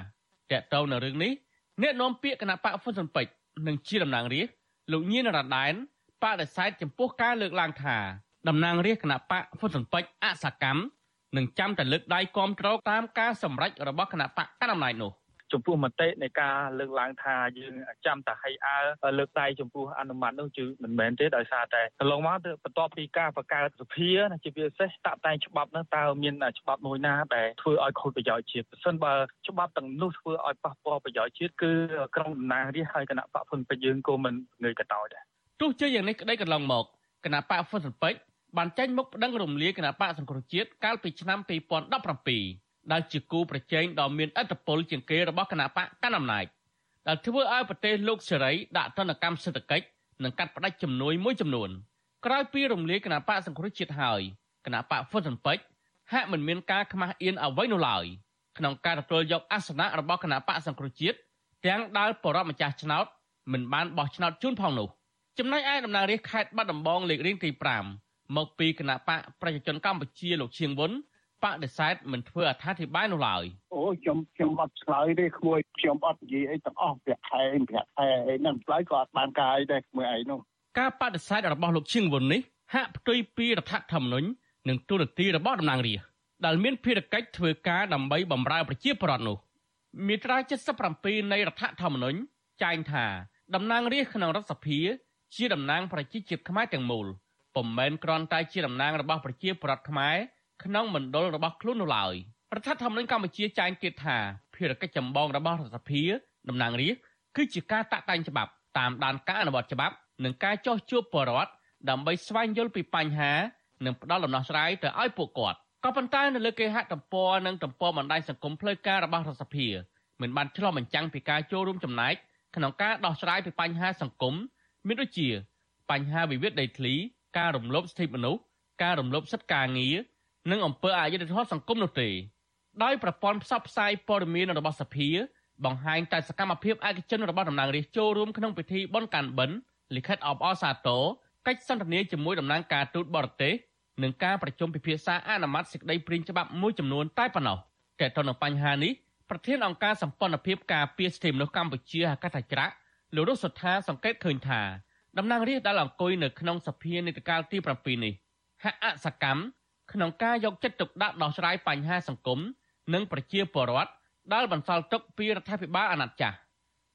តកតងនៅរឿងនេះអ្នកនាំពាក្យគណៈបកហ្វុនស៊ុនពេជ្រនិងជាតំណាងរាស្ត្រលោកញៀនរ៉ាដែនបដិសេធចំពោះការលើកឡើងថាតំណាងរាស្ត្រគណៈបកហ្វុនស៊ុនពេជ្រអសកម្ម នឹងចាំតែលើកដៃគាំទ្រតាមការសម្រេចរបស់គណៈបកកណ្ដាលអំណាចនោះចំពោះមតិនៃការលើកឡើងថាយើងចាំតែហៃអើលើកដៃចំពោះអនុម័តនោះគឺមិនមែនទេដោយសារតែកន្លងមកបន្ទាប់ពីការបង្កើតសភាជាពិសេសតាក់តែងច្បាប់នោះតើមានច្បាប់មួយណាដែលធ្វើឲ្យខូចប្រយោជន៍ជាតិបើសិនបើច្បាប់ទាំងនោះធ្វើឲ្យប៉ះពាល់ប្រយោជន៍ជាតិគឺក្រុមតំណាងរាស្ត្រហើយគណៈបកហ៊ុនពេជ្រយើងក៏មិនងើយកតោចដែរទោះជាយ៉ាងនេះក្តីកន្លងមកគណៈបកហ៊ុនស៊ុនពេជ្រ បានចេញមុខប្តឹងរំលាយគណៈបកសង្គ្រោះជាតិកាលពីឆ្នាំ2017ដែលជាគូប្រជែងដ៏មានឥទ្ធិពលជាងគេរបស់គណៈបកកណ្ដាលអំណាចដែលធ្វើឲ្យប្រទេសលោកសេរីដាក់ទណ្ឌកម្មសេដ្ឋកិច្ចនិងកាត់ផ្តាច់ជំនួយមួយចំនួនក្រោយពីរំលាយគណៈបកសង្គ្រោះជាតិហើយគណៈបកហ្វុនស៊ិនពេជ្រហាក់មិនមានការខ្មាស់អៀនអ្វីនោះឡើយក្នុងការទទួលយកអាសនៈរបស់គណៈបកសង្គ្រោះជាតិទាំងដែលបរិបម្ចាស់ឆ្នោតមិនបានបោះឆ្នោតជូនផងនោះចំណែកឯតំណាងរាស្ត្រខេត្តបាត់ដំបងលេខរៀងទី5 មកពីគណៈបកប្រជាជនកម្ពុជាលោកឈៀងវុនបដិសេធមិនធ្វើអត្ថាធិប្បាយនោះឡើយអូខ្ញុំខ្ញុំអត់ឆ្លើយទេក្មួយខ្ញុំអត់និយាយអីទាំងអស់ប្រាក់ខែប្រាក់ខែអីហ្នឹងឆ្លើយក៏អត់បានការអីដែរក្មួយឯងនោះការបដិសេធរបស់លោកឈៀងវុននេះហាក់ផ្ទុយពីរដ្ឋធម្មនុញ្ញនិងទូរនទីរបស់តំណាងរាស្ត្រដែលមានភារកិច្ចធ្វើការដើម្បីបម្រើប្រជាពលរដ្ឋនោះមាត្រា77នៃរដ្ឋធម្មនុញ្ញចែងថាតំណាងរាស្ត្រក្នុងរដ្ឋសភា ជាតំណាងប្រជាជាតិខ្មែរទាំងមូល ពុំមែនគ្រាន់តែជាតំណាងរបស់ប្រជាពលរដ្ឋខ្មែរក្នុងមណ្ឌលរបស់ខ្លួននោះឡើយរដ្ឋធម្មនុញ្ញកម្ពុជាចែងទៀតថាភារកិច្ចចម្បងរបស់រដ្ឋសភាតំណាងរាស្ត្រគឺជាការតាក់តែងច្បាប់តាមដានការអនុវត្តច្បាប់និងការចោះជួបបរិវត្តដើម្បីស្វែងយល់ពីបញ្ហានិងផ្ដល់ដំណោះស្រាយទៅឲ្យពួកគាត់ក៏ប៉ុន្តែនៅលើគេហទំព័រនិងទំព័របណ្ដាញសង្គមផ្លូវការរបស់រដ្ឋសភាមិនបានឆ្លុះបញ្ចាំងពីការចូលរួមចំណែកក្នុងការដោះស្រាយពីបញ្ហាសង្គមមានដូចជាបញ្ហាវិវាទដីធ្លី ការរំលោភសិទ្ធិមនុស្សការរំលោភសិទ្ធិការងារនិងអំពើអយុត្តិធម៌សង្គមនោះទេដោយប្រព័ន្ធផ្សព្វផ្សាយព័ត៌មានរបស់សភាបង្ហាញតែសកម្មភាពឯកជនរបស់តំណាងរាស្ត្រចូលរួមក្នុងពិធីបុណ្យកាន់បិណ្ឌលិខិតអបអរសាទរកិច្ចសន្ទនាជាមួយតំណាងការទូតបរទេសនិងការប្រជុំពិភាក្សាអនុម័តសេចក្តីព្រាងច្បាប់មួយចំនួនតែប៉ុណ្ណោះតែទៅនឹងបញ្ហានេះប្រធានអង្គការសម្ព័ន្ធភាពការពារសិទ្ធិមនុស្សកម្ពុជាហកថាច្រាក់លោករស់សុថាសង្កេតឃើញថា តំណាងរាស្ត្រដែលអង្គុយនៅក្នុងសភានេតកាលទី7នេះហាក់អសកម្មក្នុងការយកចិត្តទុកដាក់ដោះស្រាយបញ្ហាសង្គមនិងប្រជាពលរដ្ឋដែលបន្សល់ទុកពីរដ្ឋាភិបាលអាណត្តិចាស់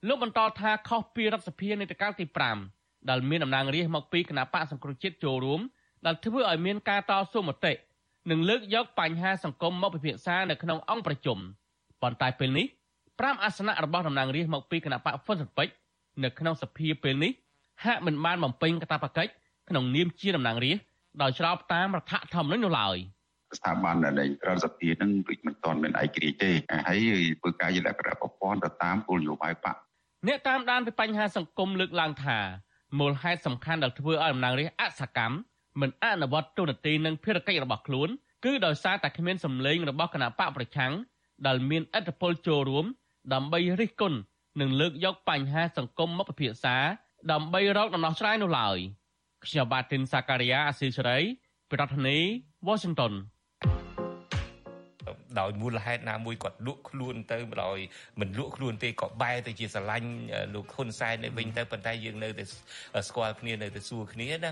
លោកបន្តថាខុសពីរដ្ឋសភានេតកាលទី5ដែលមានតំណាងរាស្ត្រមកពីគណៈបកសង្គ្រោះជាតិចូលរួមដែលធ្វើឲ្យមានការតស៊ូមតិនិងលើកយកបញ្ហាសង្គមមកពិភាក្សានៅក្នុងអង្គប្រជុំប៉ុន្តែពេលនេះ5អាសនៈរបស់តំណាងរាស្ត្រមកពីគណៈបកហ្វុនស៊ិនពេជ្រនៅក្នុងសភាពេលនេះ ហាក់មិនបានបំពេញកាតព្វកិច្ចក្នុងនាមជាតំណាងរាស្ត្រដោយស្របតាមរដ្ឋធម្មនុញ្ញនោះឡើយស្ថាប័នដែលរដ្ឋសភានឹងវិមិនទាន់មានឯករាជ្យទេហើយធ្វើការយល់លក្ខណៈប្រព័ន្ធទៅតាមគោលនយោបាយបកអ្នកតាមដានពីបញ្ហាសង្គមលើកឡើងថាមូលហេតុសំខាន់ដែលធ្វើឲ្យតំណាងរាស្ត្រអសកម្មមិនអនុវត្តទូនាទីនិងភារកិច្ចរបស់ខ្លួនគឺដោយសារតែគ្មានសម្លេងរបស់គណៈបកប្រឆាំងដែលមានឥទ្ធិពលចូលរួមដើម្បីរិះគន់និងលើកយកបញ្ហាសង្គមមកពិភាក្សា ដើម្បីរកដំណោះស្រាយនោះឡើយខ្ញុំបាទទីនសាការីយ៉ាអស៊ីសេរីប្រធានាធិបតី Washington ដោយមូលហេតុណាមួយគាត់លក់ខ្លួនទៅដោយមិនលក់ខ្លួនទេក៏បែរទៅជាស្រឡាញ់លោកហ៊ុនសែននៅវិញទៅប៉ុន្តែយើងនៅតែស្គាល់គ្នានៅតែសួរគ្នាណា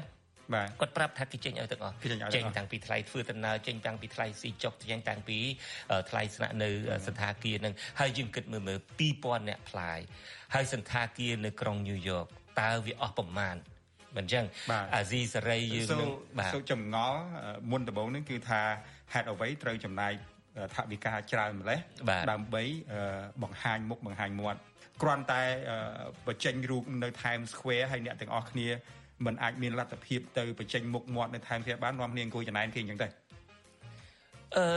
បាទគាត់ប្រាប់ថាគេចេញឲ្យទាំងអស់ចេញតាំងពីថ្លៃធ្វើដំណើរចេញតាំងពីថ្លៃស៊ីចុកចេញតាំងពីថ្លៃស្នាក់នៅសន្តាគារនឹងហើយយើងគិតមើលមើល2000អ្នកផ្លាយហើយសន្តាគារនៅក្រុងញូវយ៉ក តើវាអស់ប្រមាណមិនចឹងអាស៊ីសេរីយើងនឹងបាទសូចម្ងល់មុនដំបូងនេះគឺថាហេតុអ្វីត្រូវចំណាយថវិកាច្រើនម្លេះដើម្បីបង្ហាញមុខបង្ហាញមាត់គ្រាន់តែបញ្ចេញរូបនៅ Times Square ហើយអ្នកទាំងអស់គ្នាมันអាចមានលទ្ធភាពទៅបញ្ចេញមុខមាត់នៅ Times Square បាននាំគ្នាអង្គុយចំណែនគេអញ្ចឹងទេ អឺ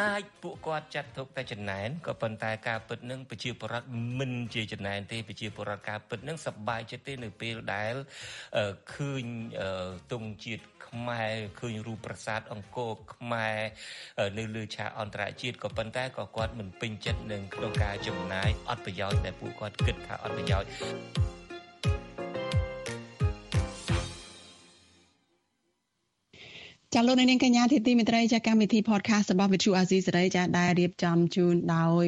អាចពួកគាត់ចាត់ទុកតែចំណែនក៏ប៉ុន្តែការពិតនឹងប្រជាពលរដ្ឋមិនជាចំណែនទេប្រជាពលរដ្ឋការពិតនឹងសប្បាយចិត្តទេនៅពេលដែលឃើញទង់ជាតិខ្មែរឃើញរូបប្រាសាទអង្គរខ្មែរនៅលើឆាកអន្តរជាតិក៏ប៉ុន្តែក៏គាត់មិនពេញចិត្តនឹងក្នុងការចំណាយអត់ប្រយោជន៍ដែលពួកគាត់គិតថាអត់ប្រយោជន៍ ចាលោកនាងកញ្ញាធីទីមេត្រីចាកម្មវិធី podcast របស់ Vithu Azizi សេរីចាដែលរៀបចំជូនដោយ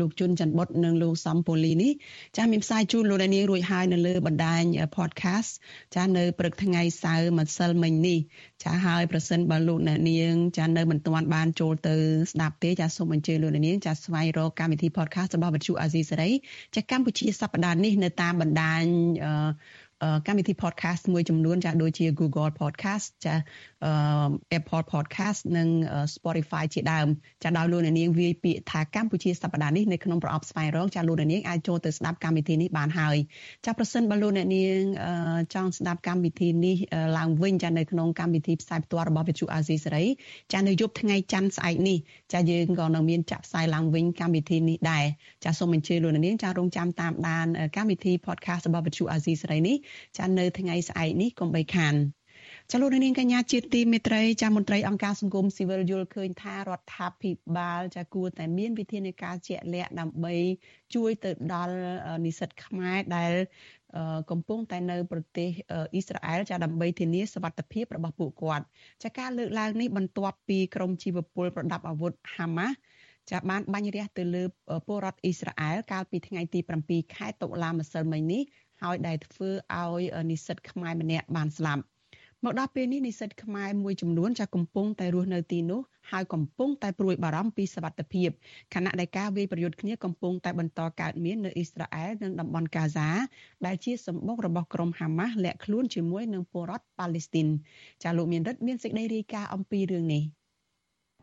លោកជុនច័ន្ទបុតនិងលោកសំពូលីនេះចាមានផ្សាយជូនលោកនាងរួចហើយនៅលើបណ្ដាញ podcast ចានៅព្រឹកថ្ងៃសៅរ៍ម្សិលមិញនេះចាហើយប្រសិនបើលោកអ្នកនាងចានៅមិនទាន់បានចូលទៅស្ដាប់ទេចាសូមអញ្ជើញលោកអ្នកនាងចាស្វែងរកកម្មវិធី podcast របស់ Vithu Azizi សេរីចាកម្ពុជាសប្តាហ៍នេះនៅតាមបណ្ដាញអឺ កម្មវិធី podcast មួយចំនួនចាដូចជា Google Podcast ចា Apple Podcast និង Spotify ជាដើមចាដោយលោកអ្នកនាងវាយពាក្យថាកម្ពុជាសប្តាហ៍នេះនៅក្នុងប្រអប់ស្វែងរកចាលោកអ្នកនាងអាចចូលទៅស្ដាប់កម្មវិធីនេះបានហើយចាប្រសិនបើលោកអ្នកនាងចង់ស្ដាប់កម្មវិធីនេះឡើងវិញចានៅក្នុងកម្មវិធីផ្សាយផ្ទាល់របស់វិទ្យុអាស៊ីសេរីចានៅយប់ថ្ងៃច័ន្ទស្អែកនេះចាយើងក៏នឹងមានចាក់ផ្សាយឡើងវិញកម្មវិធីនេះដែរចាសូមអញ្ជើញលោកអ្នកនាងចារងចាំតាមដានកម្មវិធី podcast របស់វិទ្យុអាស៊ីសេរីនេះចានៅថ្ងៃស្អែកនេះកុំបីខានចលនានាងកញ្ញាជាទីមេត្រីចាមន្ត្រីអង្គការសង្គមស៊ីវិលយល់ឃើញថារដ្ឋាភិបាលចាគួរតែមានវិធានការជាក់លាក់ដើម្បីជួយទៅដល់និស្សិតខ្មែរដែលកំពុងតែនៅប្រទេសអ៊ីស្រាអែលចាដើម្បីធានាសវត្ថិភាពរបស់ពួកគាត់ចាការលើកឡើងនេះបន្ទាប់ពីក្រមជីវពលប្រដាប់អាវុធហាម៉ាស់ចាបានបាញ់រះទៅលើពលរដ្ឋអ៊ីស្រាអែលកាលពីថ្ងៃទី7ខែតុលាម្សិលមិញនេះ ហើយដែលធ្វើឲ្យនិស្សិតខ្មែរម្នាក់បានស្លាប់មកដល់ពេលនេះនិស្សិតខ្មែរមួយចំនួនចាកំពុងតែរស់នៅទីនោះហើយកំពុងតែព្រួយបារម្ភពីសវត្ថិភាពខណៈដែលការវាយប្រយុទ្ធគ្នាកំពុងតែបន្តកើតមាននៅអ៊ីស្រាអែលនិងតំបន់កាហ្សាដែលជាសម្បុករបស់ក្រុមហាម៉ាស់លាក់ខ្លួនជាមួយនឹងពលរដ្ឋប៉ាឡេស្ទីនចាលោកមានរិទ្ធមានសេចក្តីរាយការណ៍អំពីរឿងនេះ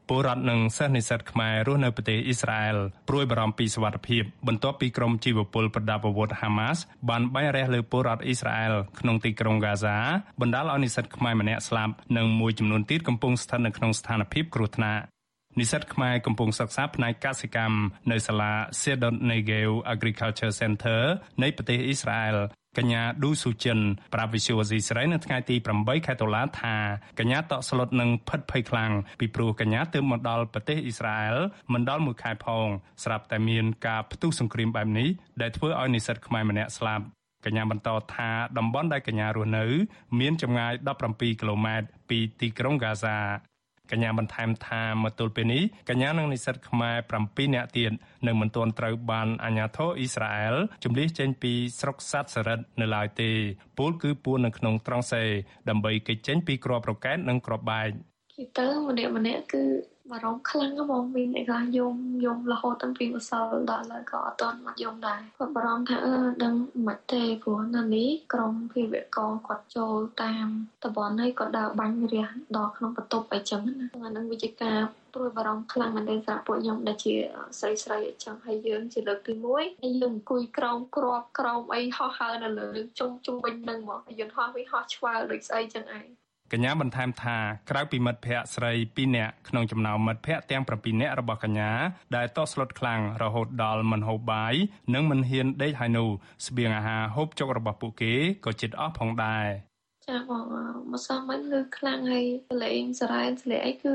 ពលរដ្ឋនិងសិស្សនិស្សិតខ្មែររស់នៅប្រទេសអ៊ីស្រាអែលព្រួយបារម្ភពីសុវត្ថិភាពបន្ទាប់ពីក្រុមជីវពលប្រដាប់អាវុធហាម៉ាស់បានបាញ់រះលើពលរដ្ឋអ៊ីស្រាអែលក្នុងទីក្រុងហ្គាហ្សាបណ្ដាលឲ្យនិស្សិតខ្មែរម្នាក់ស្លាប់និងមួយចំនួនទៀតកំពុងស្ថិតនៅក្នុងស្ថានភាពគ្រោះថ្នាក់ និស្សិតខ្មែរកំពុងសិក្សាផ្នែកកសិកម្មនៅសាលា Cedar Negev Agriculture Center នៃប្រទេសអ៊ីស្រាអែលកញ្ញាឌូស៊ូចិនប្រាប់វិសុវអាស៊ីសេរីនៅថ្ងៃទី8ខែតុលាថាកញ្ញាតក់ស្លុតនឹងផិតភ័យខ្លាំងពីព្រោះកញ្ញាទើបមកដល់ប្រទេសអ៊ីស្រាអែលមិនដល់មួយខែផងស្រាប់តែមានការផ្ទុះសង្គ្រាមបែបនេះដែលធ្វើឲ្យនិស្សិតខ្មែរម្នាក់ស្លាប់កញ្ញាបន្តថាតំបន់ដែលកញ្ញារស់នៅ មានចម្ងាយ17គីឡូម៉ែត្រពីទីក្រុងហ្គាហ្សា កញ្ញាបន្ថែមថាមកទល់ពេលនេះកញ្ញានិងនិស្សិតខ្មែរ7នាក់ទៀតនៅមិនទាន់ត្រូវបានអាជ្ញាធរអ៊ីស្រាអែលជំលះចេញពីស្រុកសាត់សារ៉ិតនៅឡើយទេពលគឺពួននៅក្នុងត្រង់សេដើម្បីគេចចេញពីក្របរកែតនិងក្របបែកនិយាយទៅម្នាក់ម្នាក់គឺ បារម្ភខ្លាំងហ្មងមានអ្នកខ្លះយំយំរហូតតាំងពីម្សិលដល់ឡើយក៏អត់ទាន់មកយំដែរគាត់បារម្ភថាអឺដឹងមិនទេព្រោះនៅនេះក្រុមភេវកងគាត់ចូលតាមតបនហើយគាត់ដើរបាញ់រះដល់ក្នុងបន្ទប់អីចឹងណាអានឹងវិជាការព្រួយបារម្ភខ្លាំងមែនទែនសម្រាប់ពួកខ្ញុំដែលជាស្រីស្រីអញ្ចឹងហើយយើងជាលើកទី1ហើយយើងអង្គុយក្រោមក្របក្រោមអីហោះហើរនៅលើជុំជុំវិញនឹងមកហើយយើងហោះវិញហោះឆ្វើដូចស្អីចឹងឯង កញ្ញាបន្ថែមថាក្រៅពីមិត្តភ័ក្តិស្រី2នាក់ក្នុងចំណោមមិត្តភ័ក្តិទាំង7នាក់របស់កញ្ញាដែលតស្លុតខ្លាំងរហូតដល់មិនហូបបាយនិងមិនហ៊ានដេកហើយនោះស្បៀងអាហារហូបចុករបស់ពួកគេក៏ជិតអស់ផងដែរចាបងមកសមមិនលឺខ្លាំងហើយលេងសារ៉ែនស្លេអីគឺ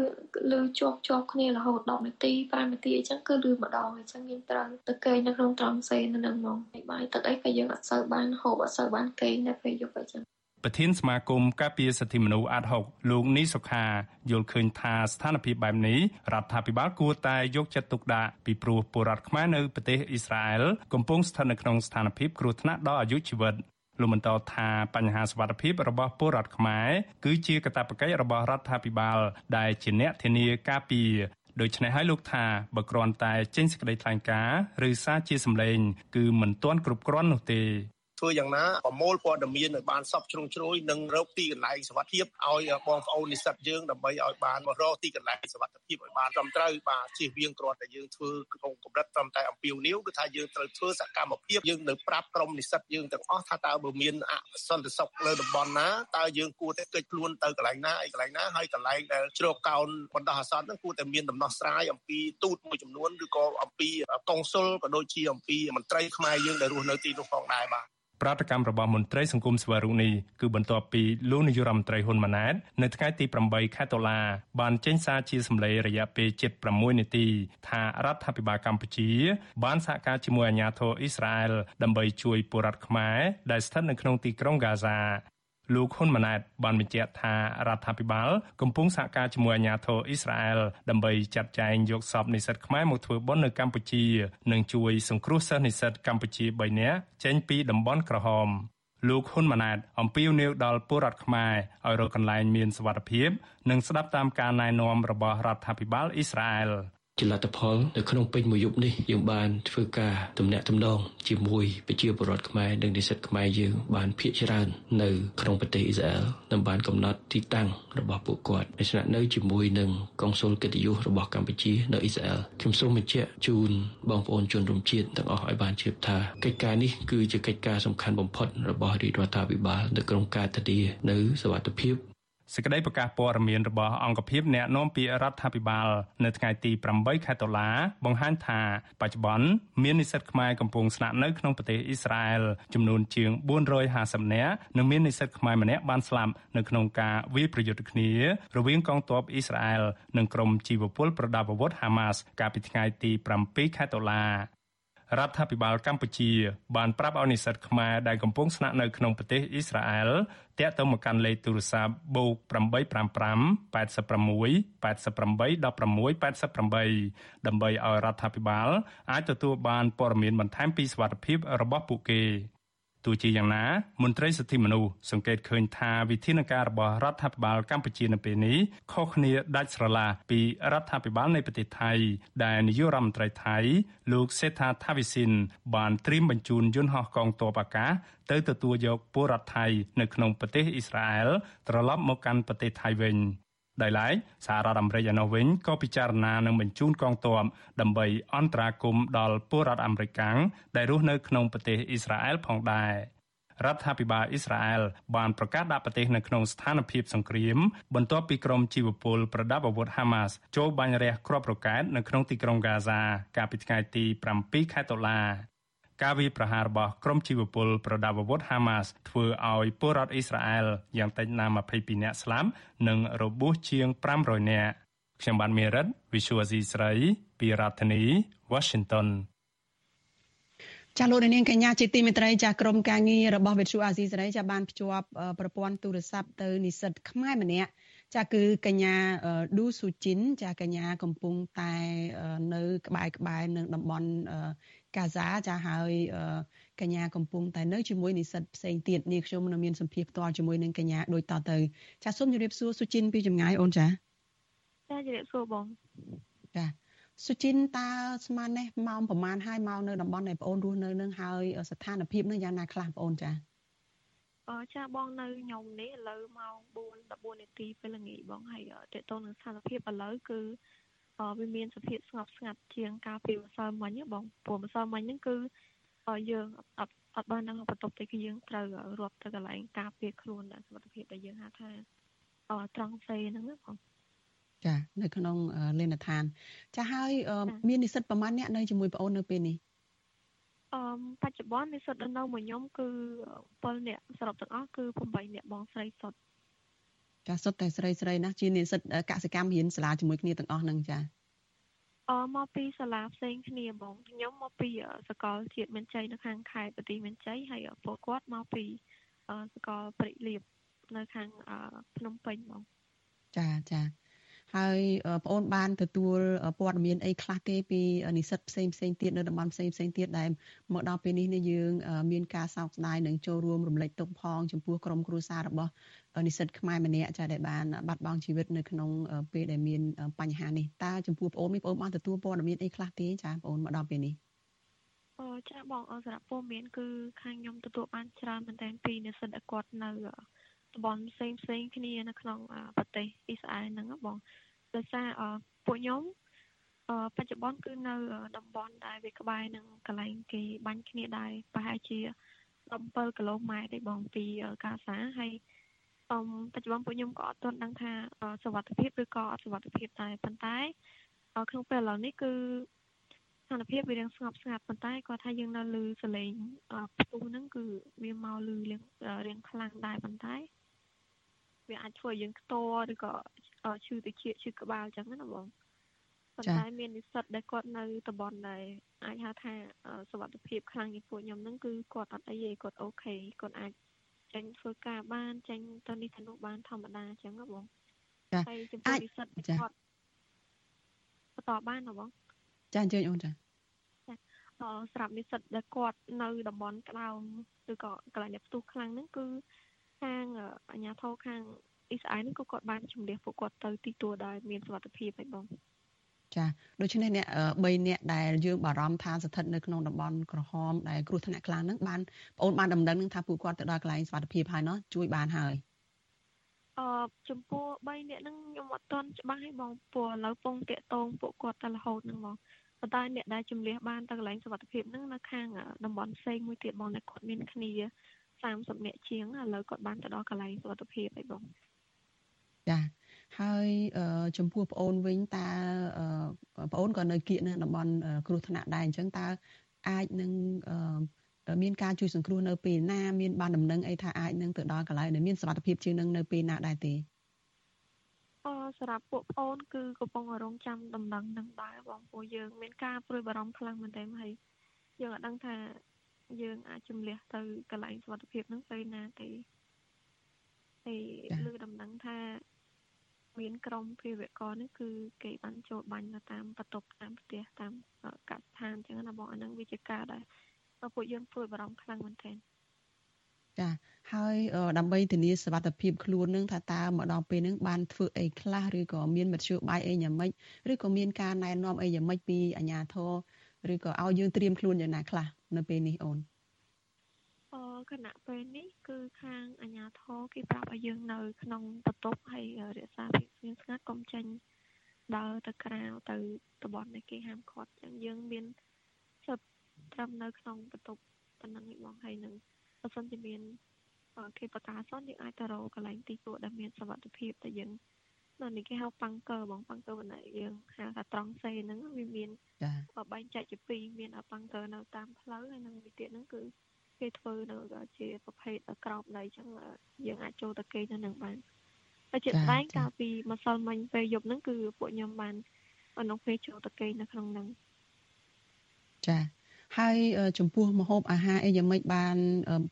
លឺជាប់ជាប់គ្នារហូត10នាទី5នាទីអញ្ចឹងគឺលឺម្ដងអញ្ចឹងយើងត្រូវទៅគេងនៅក្នុងត្រង់សេនៅនឹងហ្មងបាយទឹកអីក៏យើងអត់សូវបានហូបអត់សូវបានគេងនៅពេលយប់អញ្ចឹង ប្រធានសមាគមការពារសិទ្ធិមនុស្សអាត់ហុកលោកនីសុខាយល់ឃើញថាស្ថានភាពបែបនេះរដ្ឋាភិបាលគួរតែយកចិត្តទុកដាក់ពីព្រោះពលរដ្ឋខ្មែរនៅប្រទេសអ៊ីស្រាអែលកំពុងស្ថិតនៅក្នុងស្ថានភាពគ្រោះថ្នាក់ដល់អាយុជីវិតលោកបន្តថាបញ្ហាសុវត្ថិភាពរបស់ពលរដ្ឋខ្មែរគឺជាកាតព្វកិច្ចរបស់រដ្ឋាភិបាលដែលជាអ្នកធានាការពារដូច្នេះហើយលោកថាបើគ្រាន់តែចេញសេចក្តីថ្លែងការណ៍ឬសារជាសម្លេង គឺមិនទាន់គ្រប់គ្រាន់នោះទេ ធ្វើយ៉ាងណាប្រមូលព័ត៌មានឲ្យបានសពជ្រុងជ្រោយនិងរកទីកន្លែងសុវត្ថិភាពឲ្យបងប្អូននិស្សិតយើងដើម្បីឲ្យបានមករកទីកន្លែងសុវត្ថិភាពឲ្យបានត្រឹមត្រូវបាទជៀសវាងគ្រាន់តែយើងធ្វើក្នុងកម្រិតត្រឹមតែអំពាវនាវគឺថាយើងត្រូវធ្វើសកម្មភាពយើងនៅប្រាប់ក្រុមនិស្សិតយើងទាំងអស់ថាតើបើមានអសន្តិសុខនៅតំបន់ណាតើយើងគួរតែកិច្ចខ្លួនទៅកន្លែងណាអីកន្លែងណាហើយកន្លែងដែលជ្រកកោនបណ្ដោះអាសន្នហ្នឹងគួរតែមានដំណោះស្រាយអំពីទូតមួយចំនួនឬក៏អំពីកុងស៊ុលក៏ដូចជាអំពីមន្ត្រីខ្មែរយើងដែលរស់នៅទីនោះផងដែរបាទប្រតិកម្មរបស់មន្ត្រីសង្គមស្វារុនេះគឺបន្ទាប់ពីលោកនាយរដ្ឋមន្ត្រីហ៊ុនម៉ាណែតនៅថ្ងៃទី8ខែតុលាបានចេញសារជាសម្លេងរយៈពេល76នាទីថារដ្ឋាភិបាលកម្ពុជា បានសហការជាមួយអាជ្ញាធរអ៊ីស្រាអែលដើម្បីជួយពលរដ្ឋខ្មែរដែលស្ថិតនៅក្នុងទីក្រុងហ្គាហ្សា លោកហ៊ុនម៉ាណែតបានបញ្ជាក់ថារដ្ឋាភិបាលកំពុងសហការជាមួយអាជ្ញាធរអ៊ីស្រាអែលដើម្បីចាត់ចែងយកសពនិស្សិតខ្មែរមកធ្វើបុណ្យនៅកម្ពុជានិងជួយសង្គ្រោះសិស្សនិស្សិតកម្ពុជា3នាក់ចេញពីតំបន់ក្រហមលោកហ៊ុនម៉ាណែតអំពាវនាវដល់ពលរដ្ឋខ្មែរឲ្យរកកន្លែងមានសុវត្ថិភាព និងស្ដាប់តាមការណែនាំរបស់រដ្ឋាភិបាលអ៊ីស្រាអែល។ ជាលទ្ធផលនៅក្នុងពេញមួយយប់នេះយើងបានធ្វើការទំនាក់ទំនងជាមួយប្រជាពលរដ្ឋខ្មែរនិងនិស្សិតខ្មែរយើងបានភាកច្រើននៅក្នុងប្រទេសអ៊ីស្រាអែលនិងបានកំណត់ទីតាំងរបស់ពួកគាត់ដែលស្នាក់នៅជាមួយនឹងកុងស៊ុលកិត្តិយសរបស់កម្ពុជានៅអ៊ីស្រាអែលខ្ញុំសូមបញ្ជាក់ជូនបងប្អូនជនរួមជាតិទាំងអស់ឲ្យបានជ្រាបថាកិច្ចការនេះគឺជាកិច្ចការសំខាន់បំផុតរបស់រាជរដ្ឋាភិបាលនៅក្នុងការធានានៅសវត្ថិភាព សេចក្តីប្រកាសព័ត៌មានរបស់អង្គភាពអ្នកណែនាំពាក្យរដ្ឋាភិបាល នៅថ្ងៃទី8ខែតុលាបង្ហាញថាបច្ចុប្បន្នមាននិស្សិតខ្មែរកំពុងស្នាក់នៅក្នុងប្រទេសអ៊ីស្រាអែលចំនួនជាង450នាក់និងមាននិស្សិតខ្មែរម្នាក់បានស្លាប់នៅក្នុងការវាយប្រយុទ្ធគ្នា រវាងកងទ័ពអ៊ីស្រាអែលនិងក្រុមជីវពលប្រដាប់អាវុធហាម៉ាស់កាលពីថ្ងៃទី7ខែតុលា រដ្ឋាភិបាលកម្ពុជាបានប្រាប់ឲ្យនិស្សិតខ្មែរដែលកំពុងស្នាក់នៅក្នុងប្រទេសអ៊ីស្រាអែលតាក់ទងមកកាន់លេខទូរស័ព្ទ +855 86 88 16 88ដើម្បីឲ្យរដ្ឋាភិបាលអាចទទួលបានព័ត៌មានបន្ថែមពីសុវត្ថិភាពរបស់ពួកគេ ទោះជាយ៉ាងណាមន្ត្រីសិទ្ធិមនុស្សសង្កេតឃើញថាវិធានការរបស់រដ្ឋាភិបាលកម្ពុជានៅពេលនេះខុសគ្នាដាច់ស្រឡះពីរដ្ឋាភិបាលនៃប្រទេសថៃ ដែលនាយករដ្ឋមន្ត្រីថៃ លោកសេដ្ឋាថាវិសិនបានត្រៀមបញ្ជូនយន្តហោះកងទ័ពអាកាសទៅទទួលយកពលរដ្ឋថៃនៅក្នុងប្រទេសអ៊ីស្រាអែលត្រឡប់មកកាន់ប្រទេសថៃវិញ ដោយឡែកសហរដ្ឋអាមេរិកឯណោះវិញក៏ពិចារណានឹងបញ្ជូនកងទ័ពដើម្បីអន្តរាគមន៍ដល់ពលរដ្ឋអាមេរិកកាំងដែលរស់នៅក្នុងប្រទេសអ៊ីស្រាអែលផងដែររដ្ឋាភិបាលអ៊ីស្រាអែលបានប្រកាសដាក់ប្រទេសនៅក្នុងស្ថានភាពសង្គ្រាមបន្ទាប់ពីក្រុមជីវពលប្រដាប់អាវុធហាម៉ាស់ចូលបាញ់រះគ្រាប់រ៉ុកែតនៅក្នុងទីក្រុងហ្គាហ្សាកាលពីថ្ងៃទី7ខែតុលា ការវាយប្រហាររបស់ក្រុមជីវពលប្រដាប់អាវុធហាម៉ាស់ធ្វើឲ្យពលរដ្ឋអ៊ីស្រាអែលយ៉ាងតិចណាស់22នាក់ស្លាប់និងរបួសជាង500នាក់ខ្ញុំបានមេរិត Visual Asia ស្រីពីរដ្ឋធានី Washington ចាលោកនាងកញ្ញាជាទីមេត្រីចាក្រុមការងាររបស់វិទ្យុអាស៊ីសេរីចាបានភ្ជាប់ប្រព័ន្ធទូរស័ព្ទទៅនិស្សិតខ្មែរម្នាក់ចាគឺកញ្ញាឌូស៊ូជីនចាកញ្ញាកំពុងតែនៅក្បែរក្បែរនឹងតំបន់ កាហ្សាចាហើយកញ្ញាកំពុងតែនៅជាមួយនិស្សិតផ្សេងទៀតនេះខ្ញុំនៅមានសម្ភារផ្ទាល់ជាមួយនឹងកញ្ញាដូចតទៅចាសូមជម្រាបសួរស៊ូជីនពីចម្ងាយអូនចាចាជម្រាបសួរបងចាសុជីនតើស្មាននេះម៉ោងប្រហែលហើយមកនៅតំបន់ដែលបងរស់នៅនឹងហើយស្ថានភាពនឹងយ៉ាងណាខ្លះបងចាអឺចាបងនៅខ្ញុំនេះឥឡូវម៉ោង4 14នាទីពេលល្ងាចបងហើយតេតតនឹងស្ថានភាពឥឡូវគឺ វាមានសភាពស្ងប់ស្ងាត់ជាងកាលពីម្សិលមិញបងព្រោះម្សិលមិញហ្នឹងគឺយើងអត់អត់បាននឹងបន្ទប់ទេគឺយើងត្រូវរាប់ទៅកន្លែងការពារខ្លួនដល់សុខភាពដែលយើងហៅថាត្រង់សេហ្នឹងបងចានៅក្នុងលេនដ្ឋាន ចាហើយមាននិស្សិតប្រមាណអ្នកនៅជាមួយបងអូននៅពេលនេះអឺបច្ចុប្បន្ននិស្សិតនៅមួយខ្ញុំគឺ7នាក់សរុបទាំងអស់គឺ8នាក់បងស្រីសុទ្ធ ចាសុទ្ធតែស្រីស្រីណាជានិស្សិតកសិកម្មរៀនសាលាជាមួយគ្នាទាំងអស់ហ្នឹងចាអឺមកពីសាលាផ្សេងគ្នាបងខ្ញុំមកពីសាកលជាតិមានជ័យនៅខាងខេត្តបទីមានជ័យហើយពួកគាត់មកពីសាកលប្រិលៀបនៅខាងភ្នំពេញបងចាចា ហើយបងអូនបានទទួលព័ត៌មានអីខ្លះទេពីនិស្សិតផ្សេងផ្សេងទៀតនៅតំបន់ផ្សេងផ្សេងទៀតដែលមកដល់ពេលនេះនេះយើងមានការសោកស្ដាយនិងចូលរួមរំលែកទុក្ខផងចំពោះក្រុមគ្រួសាររបស់និស្សិតខ្មែរម្នាក់ចាដែលបានបាត់បង់ជីវិតនៅក្នុងពេលដែលមានបញ្ហានេះតើចំពោះបងអូននេះបងអូនបានទទួលព័ត៌មានអីខ្លះទេចាបងអូនមកដល់ពេលនេះអូចាបងអសម្រាប់ព័ត៌មានគឺខាងខ្ញុំទទួលបានច្រើនមែនទែនពីនិស្សិតគាត់នៅតំបន់ផ្សេងផ្សេងគ្នានៅក្នុងប្រទេសអ៊ីស្រាអែលហ្នឹងបង ដោយសារពួកខ្ញុំបច្ចុប្បន្នគឺនៅតំបន់ដែលវាក្បែរនឹងកន្លែងគេបាញ់គ្នាដែរប្រហែលជា17គីឡូម៉ែត្រទេបងពីកាសាហើយអមបច្ចុប្បន្នពួកខ្ញុំក៏អត់ទាន់ដឹងថាសុវត្ថិភាពឬក៏អត់សុវត្ថិភាពដែរប៉ុន្តែក្នុងពេលឥឡូវនេះគឺស្ថានភាពវារៀងស្ងប់ស្ងាត់ប៉ុន្តែគាត់ថាយើងនៅលឺសលេងផ្ទុះហ្នឹងគឺវាមកលឺរៀងខ្លាំងដែរប៉ុន្តែវាអាចធ្វើឲ្យយើងខ្ទរឬក៏ ឈឺតិចឈឺក្បាលអញ្ចឹងណាបងប៉ុន្តែមាននិស្សិតដែលគាត់នៅតំបន់ដែលអាចហៅថាសុខភាពខ្លាំងជាងពួកខ្ញុំហ្នឹងគឺគាត់អត់អីទេគាត់អូខេគាត់អាចចេញធ្វើការបានចេញទៅនេះទៅនោះបានធម្មតាអញ្ចឹងណាបងហើយចំពោះនិស្សិតគាត់បន្តបានណាបងចាអញ្ជើញអូនចាអសម្រាប់និស្សិតដែលគាត់នៅតំបន់ក្តៅឬក៏កន្លែងដែលផ្ទុះខ្លាំងហ្នឹងគឺខាងអាជ្ញាធរខាង អ៊ីស្រាអែលហ្នឹងក៏គាត់បានជំនះពួកគាត់ទៅទីទួលដោយមានសុវត្ថិភាពហើយបងចាដូច្នេះអ្នក3នាក់ដែលយើងបារម្ភថាស្ថិតនៅក្នុងតំបន់ក្រហមដែលគ្រោះថ្នាក់ខ្លាំងហ្នឹងបានបងអូនបានដំណឹងនឹងថាពួកគាត់ទៅដល់កន្លែងសុវត្ថិភាពហើយណោះជួយបានហើយអឺចំពោះ3នាក់ហ្នឹងខ្ញុំអត់ទាន់ច្បាស់ទេបងព្រោះឥឡូវពងតាក់តងពួកគាត់តែរហូតហ្នឹងបងប៉ុន្តែអ្នកដែលជំនះបានទៅកន្លែងសុវត្ថិភាពហ្នឹងនៅខាងតំបន់ផ្សេងមួយទៀតបងដែលគាត់មានគ្នា30នាក់ជាងឥឡូវគាត់បានទៅដល់កន្លែងសុខភាពអីបង ចាហើយចំពោះប្អូនវិញតើប្អូនក៏នៅគៀកនៅតំបន់គ្រោះថ្នាក់ដែរអញ្ចឹងតើអាចនឹងមានការជួយសង្គ្រោះនៅពេលណាមានបានដំណឹងអីថាអាចនឹងទៅដល់កន្លែងដែលមានសុខភាពជាងនឹងនៅពេលណាដែរទេអសម្រាប់ពួកប្អូនគឺកំពុងរងចាំដំណឹងនឹងដែរបងព្រោះយើងមានការព្រួយបារម្ភខ្លាំងមែនទែនហើយយើងអត់ដឹងថាយើងអាចជំលះទៅកន្លែងសុខភាពហ្នឹងទៅណាទេហើយលើដំណឹងថា មានក្រុមព្រាវករនេះគឺគេបានចូលបាញ់ទៅតាមបន្ទប់តាមផ្ទះតាមកសិដ្ឋានអញ្ចឹងណាបងអាហ្នឹងវាជាការដែលពួកយើងព្រួយបារម្ភខ្លាំងមែនទែនចាហើយដើម្បីធានាសុវត្ថិភាពខ្លួននឹងថាតើមកដល់ពេលហ្នឹងបានធ្វើអីខ្លះឬក៏មានមធ្យោបាយអីយ៉ាងម៉េចឬក៏មានការណែនាំអីយ៉ាងម៉េចពីអាជ្ញាធរឬក៏ឲ្យយើងត្រៀមខ្លួនយ៉ាងណាខ្លះនៅពេលនេះអូន អអគណៈពេលនេះគឺខាងអាជ្ញាធរគេប្រាប់ឲ្យយើងនៅ ក្នុងបន្ទប់ហើយរក្សាភាពស្ងៀមស្ងាត់កុំចេញដើរទៅក្រៅទៅតំបន់ដែលគេហាមឃាត់អញ្ចឹងយើងមានចិត្តត្រឹមនៅក្នុងបន្ទប់ប៉ុណ្ណឹងឯងបងហើយនឹងបើសិនជាមានគេបកាសនយើងអាចទៅរកកន្លែងទីទួលដែលមានសុវត្ថិភាពតែយើងនៅនេះគេហៅប៉ាំងកើបងប៉ាំងកើបណ្ដៃយើងហៅថាត្រង់សេហ្នឹងវាមានចាបែងចែកជាពីរមានប៉ាំងកើនៅតាមផ្លូវហើយនឹងមួយទៀតហ្នឹងគឺ គេធ្វើនៅជាប្រភេទក្រោបដីអញ្ចឹងយើងអាចចូលទៅគេនៅនឹងបានហើយជាស្ដែងកាលពីម្សិលមិញពេលយប់ហ្នឹងគឺពួកខ្ញុំបានក្នុងពេលចូលទៅគេនៅក្នុងហ្នឹងចាហើយចំពោះមហូបអាហារអីយ៉ាងម៉េចបាន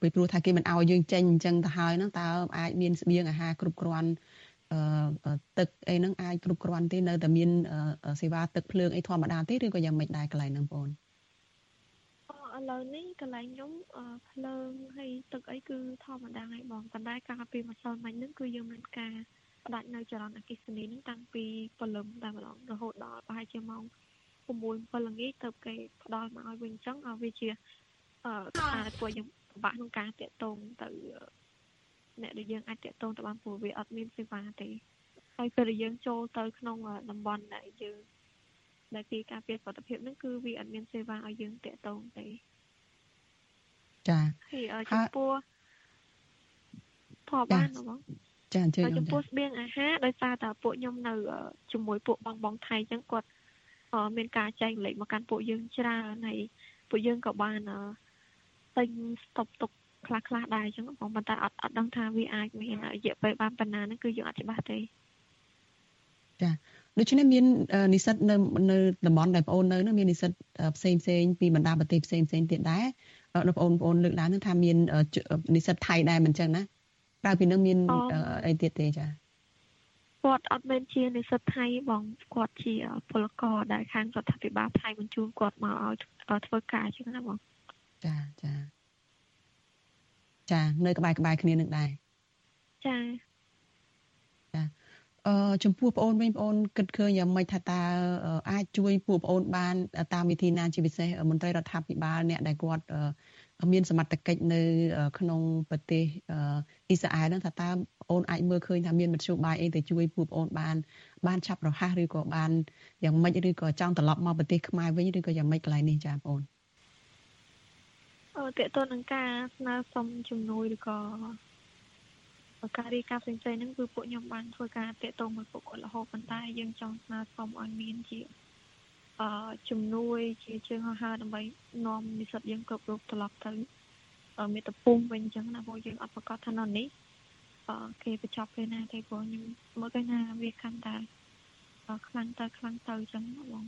ពីព្រោះថាគេមិនអោយយើងចេញអញ្ចឹងទៅហើយហ្នឹងតើអាចមានស្បៀងអាហារគ្រប់គ្រាន់ទឹកអីហ្នឹងអាចគ្រប់គ្រាន់ទេនៅតែមានសេវាទឹកភ្លើងអីធម្មតាទេឬក៏យ៉ាងម៉េចដែរកន្លែងហ្នឹងបង ឥឡូវនេះកន្លែងខ្ញុំភ្លើងហើយទឹកអីគឺធម្មតាហើយបងប៉ុន្តែកាលពីម្សិលមិញហ្នឹងគឺយើងមានការផ្ដាច់នៅចរន្តអគ្គិសនីហ្នឹងតាំងពីព្រលឹមតែម្ដងរហូតដល់ប្រហែលជាម៉ោង6 7ល្ងាចទៅគេផ្ដល់មកឲ្យវិញអញ្ចឹងឲ្យវាជាអឺថាពួកខ្ញុំពិបាកក្នុងការតាក់ទងទៅអ្នកដែលយើងអាចតាក់ទងទៅបានព្រោះវាអត់មានសេវាទេហើយពេលដែលយើងចូលទៅក្នុងតំបន់ដែលយើងដែលពីការពារសុខភាពហ្នឹងគឺវាអត់មានសេវាឲ្យយើងតាក់ទងទេ ចាហើយចំពោះធម៌បានបងចាអញ្ជើញចំពោះស្បៀងអាហារដោយសារតែពួកខ្ញុំនៅជាមួយពួកបងបងថៃអញ្ចឹងគាត់មានការចែកលេខមកកាន់ពួកយើងច្រើនហើយពួកយើងក៏បានទិញស្តុបទុកខ្លះខ្លះដែរអញ្ចឹងបងប៉ុន្តែអត់អត់ដឹងថាវាអាចមានរយៈពេលបានប៉ុណ្ណាហ្នឹងគឺយើងអត់ច្បាស់ទេចាដូច្នេះមាននិស្សិតនៅនៅតំបន់ដែលបងអូននៅនោះមាននិស្សិតផ្សេងផ្សេងពីបណ្ដាប្រទេសផ្សេងផ្សេងទៀតដែរ បងអូនបងអូនលើកឡើងថាមាននិស្សិតថៃដែរមិនអញ្ចឹងណាក្រៅពីនឹងមានអីទៀតទេចាគាត់អត់មែនជានិស្សិតថៃបងគាត់ជាពលករដែលខាងរដ្ឋាភិបាលថៃបញ្ជូនគាត់មកឲ្យធ្វើការអញ្ចឹងណាបងចាចាចានៅក្បែរក្បែរគ្នានឹងដែរចាចាអឺ ចំពោះបងអូនវិញបងអូនគិតឃើញយ៉ាងម៉េចថាតើអាចជួយពួកបងអូនបាន តាមវិធីណាជាពិសេសមន្ត្រីរដ្ឋាភិបាលអ្នកដែលគាត់មានសមត្ថកិច្ចនៅ ក្នុងប្រទេសអ៊ីស្រាអែលហ្នឹងថាតើអូនអាចមើលឃើញថាមានមធ្យោបាយអីទៅជួយពួកអូនបានបានឆាប់រហ័សឬក៏បានយ៉ាងម៉េចឬក៏ចង់ត្រឡប់មកប្រទេសខ្មែរវិញឬក៏យ៉ាងម៉េចកន្លែងនេះចាបងអូនអឺតើតើនឹងការស្នើសុំជំនួយឬក៏ ការរីកាផ្សេងៗហ្នឹងគឺពួកខ្ញុំបានធ្វើការតាក់ទងមួយពួកគាត់រហូតប៉ុន្តែយើងចង់ស្នើសុំឲ្យមានជាអឺជំនួយជាជើងហោះហើរដើម្បីនាំនិស្សិតយើងគ្រប់រូបត្រឡប់ទៅមេតពុំវិញអញ្ចឹងណាព្រោះយើងអត់ប្រកាសថានៅនេះអឺគេបញ្ចប់ពេលណាទេព្រោះខ្ញុំមើលឃើញថាវាកាន់តែខ្លាំងទៅខ្លាំងទៅអញ្ចឹងណាបង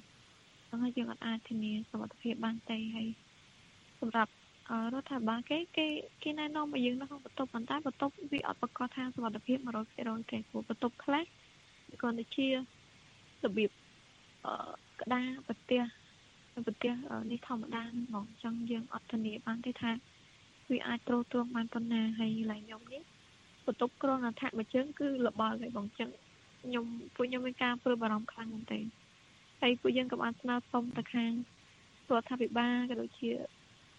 អញ្ចឹងហើយយើងអត់អាចធានាសុខភាពបានទេហើយសម្រាប់ រដ្ឋាភិបាលគេគេគេណែនាំឲ្យយើងនៅក្នុងបន្ទប់ប៉ុន្តែបន្ទប់វាអត់ប្រកាសថាសុខភាព100%ទេព្រោះបន្ទប់ខ្លះគ្រាន់តែជារបៀបអឺក្តារប្រទេសប្រទេសនេះធម្មតាហ្នឹងហ្មងអញ្ចឹងយើងអត់ធានាបានទេថាវាអាចទ្រទ្រង់បានប៉ុណ្ណាហើយឡើងខ្ញុំនេះបន្ទប់ក្រនអថមួយជើងគឺលបល់ហើយបងអញ្ចឹងខ្ញុំពួកខ្ញុំមានការព្រួយបារម្ភខ្លាំងមែនទែនហើយពួកយើងក៏បានស្នើសុំទៅខាងរដ្ឋាភិបាលក៏ដូចជា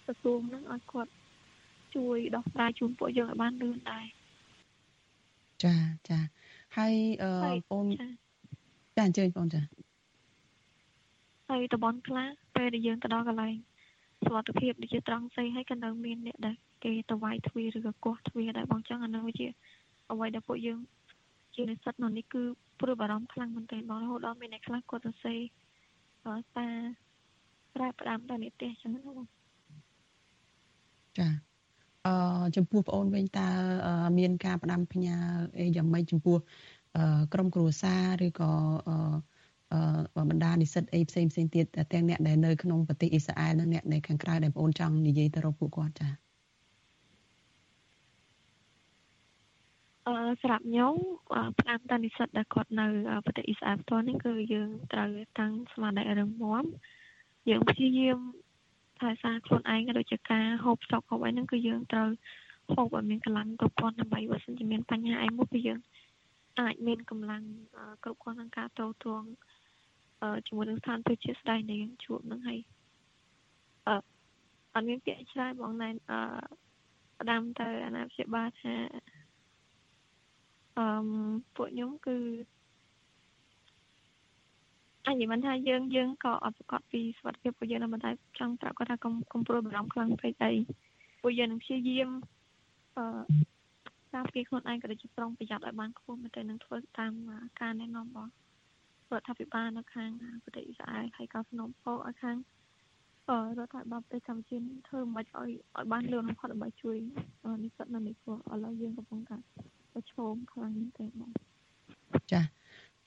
ក្រសួងហ្នឹងឲ្យគាត់ជួយដោះស្រាយជូនពួកយើងឲ្យបានលឿនដែរចាចាហើយអឺបងចាអញ្ជើញបងចាហើយតំបន់ខ្លះពេលដែលយើងទៅដល់កន្លែងសុខភាពដូចជាត្រង់សីហើយក៏នៅមានអ្នកដែលគេទៅវាយទ្វារឬក៏កោះទ្វារដែរបងចឹងអានោះជាអ្វីដែលពួកយើងជានិស្សិតនៅនេះគឺព្រួយបារម្ភខ្លាំងមែនទែនបងរហូតដល់មានអ្នកខ្លះគាត់ទៅសេតាប្រាប់ផ្ដាំទៅនិទេសចឹងណាបង ចាអឺចំពោះបងអូនវិញតើមានការផ្ដាំផ្ញើអីយ៉ាងម៉េចចំពោះក្រុមគ្រួសារឬក៏បណ្ដានិស្សិតអីផ្សេងផ្សេងទៀតទាំងអ្នកដែលនៅក្នុងប្រទេសអ៊ីស្រាអែលនិងអ្នកនៅខាងក្រៅដែលបងអូនចង់និយាយទៅរកពួកគាត់ចា៎អឺសម្រាប់ខ្ញុំផ្ដាំតានិស្សិតដែលគាត់នៅប្រទេសអ៊ីស្រាអែលផ្ទាល់នេះគឺយើងត្រូវតាំងស្មារតីរឹងមាំយើងព្យាយាម ថែសារខ្លួនឯងក៏ដូចជាការហូបសុខហូបអីហ្នឹងគឺយើងត្រូវហូបឲ្យមានកម្លាំងគ្រប់គ្រាន់ដើម្បីបើសិនជាមានបញ្ហាអីមួយគឺយើងអាចមានកម្លាំងគ្រប់គ្រាន់ក្នុងការតទងជាមួយនឹងស្ថានភាពជាស្ដែងដែលយើងជួបនឹងហើយអឺអត់មានពាក្យច្រើនបងណែនអឺផ្ដើមទៅអាណាព្យាបាលថាអឺពួកខ្ញុំគឺ អញ្ចឹងមិនថាយើងយើងក៏អត់ប្រកាសពីសុខភាពពួកយើងតែចង់ប្រាប់គាត់ថាកុំកុំព្រួយបារម្ភខ្លាំងពេកអីពួកយើងនឹងព្យាយាមអឺការពារខ្លួនឯងក៏ដូចជាប្រុងប្រយ័ត្នឲ្យបានខ្ពស់មែនទែននឹងធ្វើតាមការណែនាំរបស់រដ្ឋាភិបាលនៅខាងប្រទេសអ៊ីស្រាអែលហើយក៏ស្នំពរឲ្យខាងអឺរដ្ឋាភិបាលប្រទេសកម្ពុជាធ្វើមិនឲ្យឲ្យបានលឿនបំផុតដើម្បីជួយនិស្សិតនៅនេះព្រោះឥឡូវយើងកំពុងតែប្រឈមខ្លាំងមែនទែនបងចា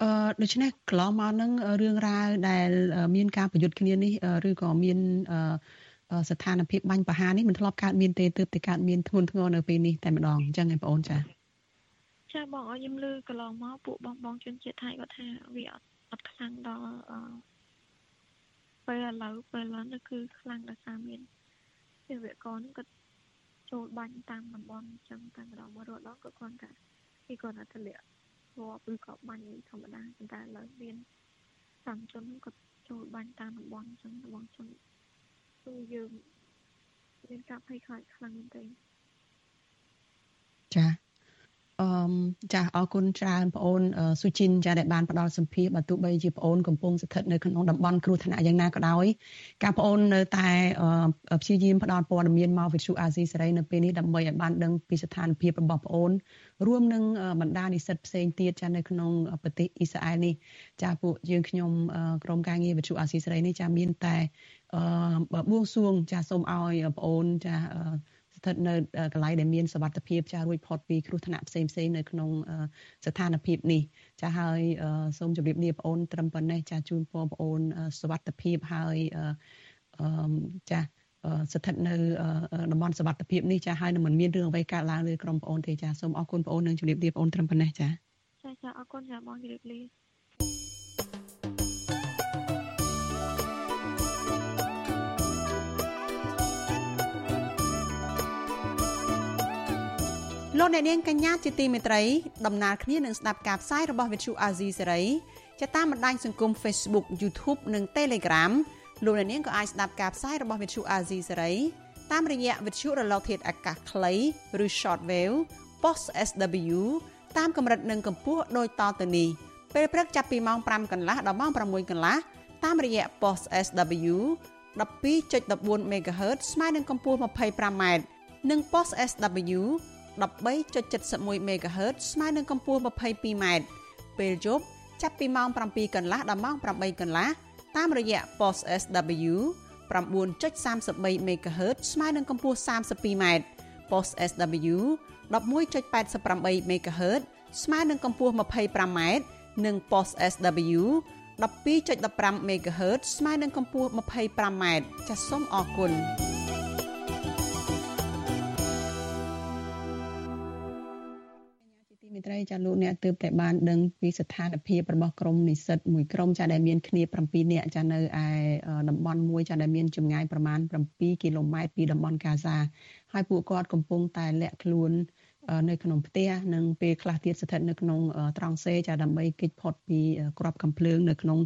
អឺដូច្នេះកន្លងមកនឹងរឿងរ៉ាវដែលមានការប្រយុទ្ធគ្នានេះឬក៏មានអឺស្ថានភាពបាញ់ប្រហារនេះមិនធ្លាប់កើតមានទេទើបតែកើតមានធ្ងន់ធ្ងរនៅពេលនេះតែម្ដងអញ្ចឹងឯងបងអូនចាចាបងអរខ្ញុំលើកន្លងមកពួកបងបងជនជាតិថៃគាត់ថាវាអត់អត់ខ្លាំងដល់អឺពេលឥឡូវពេលឥឡូវនេះគឺខ្លាំងដោយសារមានភាវកនឹងគាត់ចូលបាញ់តាមតំបន់អញ្ចឹងតែម្ដងមករត់ដល់ក៏គាត់ថាគេគាត់ថាធ្លាក់ រាប់ឬក៏បាញ់ធម្មតាប៉ុន្តែឥឡូវមានសំជនគាត់ចូលបាញ់តាមតំបន់អញ្ចឹងតំបន់ជនគឺយើងមានការភ័យខ្លាចខ្លាំងមែនទែនចា អឺចាអរគុណច្រើនបងអូនសុជីនចាដែលបានផ្ដល់សម្ភារបើទោះបីជាបងអូនកំពុងស្ថិតនៅក្នុងតំបន់គ្រោះថ្នាក់យ៉ាងណាក៏ដោយការបងអូននៅតែព្យាយាមផ្ដល់ព័ត៌មានមកវិទ្យុអាស៊ីសេរីនៅពេលនេះដើម្បីឲ្យបានដឹងពីស្ថានភាពរបស់បងអូនរួមនឹងបណ្ដានិស្សិតផ្សេងទៀតចានៅក្នុងប្រទេសអ៊ីស្រាអែលនេះចាពួកយើងខ្ញុំក្រុមការងារវិទ្យុអាស៊ីសេរីនេះចាមានតែបួងសួងចាសូមឲ្យបងអូនចា ស្ថិតនៅកន្លែងដែលមានសុវត្ថិភាពចារួចផុតពីគ្រោះថ្នាក់ផ្សេងផ្សេងនៅក្នុងស្ថានភាពនេះចាហើយសូមជម្រាបលាបងអូនត្រឹមប៉ុណ្ណេះចាជូនពរបងអូនសុវត្ថិភាពហើយចាស្ថិតនៅតំបន់សុវត្ថិភាពនេះចាហើយនឹងមិនមានរឿងអ្វីកើតឡើងលើក្រុមបងអូនទេចាសូមអរគុណបងអូននិងជម្រាបលាបងអូនត្រឹមប៉ុណ្ណេះចាចាចាអរគុណចាបងជម្រាបលា លោកអ្នកនាងកញ្ញាជាទីមេត្រីដំណើរគ្នានឹងស្ដាប់ការផ្សាយរបស់វិទ្យុអាស៊ីសេរីចាតាមបណ្ដាញសង្គម Facebook YouTube និង Telegram លោកអ្នកនាងក៏អាចស្ដាប់ការផ្សាយរបស់វិទ្យុអាស៊ីសេរីតាមរយៈវិទ្យុរលកធាតុអាកាសខ្លីឬ Shortwave Post SW តាមកម្រិតនិងកម្ពស់ដូចតទៅនេះពេលព្រឹកចាប់ពីម៉ោង5កន្លះដល់ម៉ោង6កន្លះតាមរយៈ Post SW 12.14 MHz ស្មើនឹងកម្ពស់ 25m និង Post SW 13.71 MHz ស្មើនឹងកម្ពស់ 22m ពេលយប់ចាប់ពីម៉ោង7កន្លះដល់ម៉ោង8កន្លះតាមរយៈ post SW 9.33 MHz ស្មើនឹងកម្ពស់ 32m post SW 11.88 MHz ស្មើនឹងកម្ពស់ 25m និង post SW 12.15 MHz ស្មើនឹងកម្ពស់ 25m ចាសសូមអរគុណ ចាលោកអ្នកទើបតែបានដឹងពីស្ថានភាពរបស់ក្រុមនិស្សិតមួយក្រុមចាដែលមានគ្នា7នាក់ចានៅឯតំបន់មួយចាដែលមានចម្ងាយប្រមាណ7គីឡូម៉ែត្រពីតំបន់កាហ្សាហើយពួកគាត់កំពុងតែលាក់ខ្លួននៅក្នុងផ្ទះនិងពេលខ្លះទៀតស្ថិតនៅក្នុងត្រង់សេចាដើម្បីគេចផុតពីក្របកំភ្លើងនៅក្នុង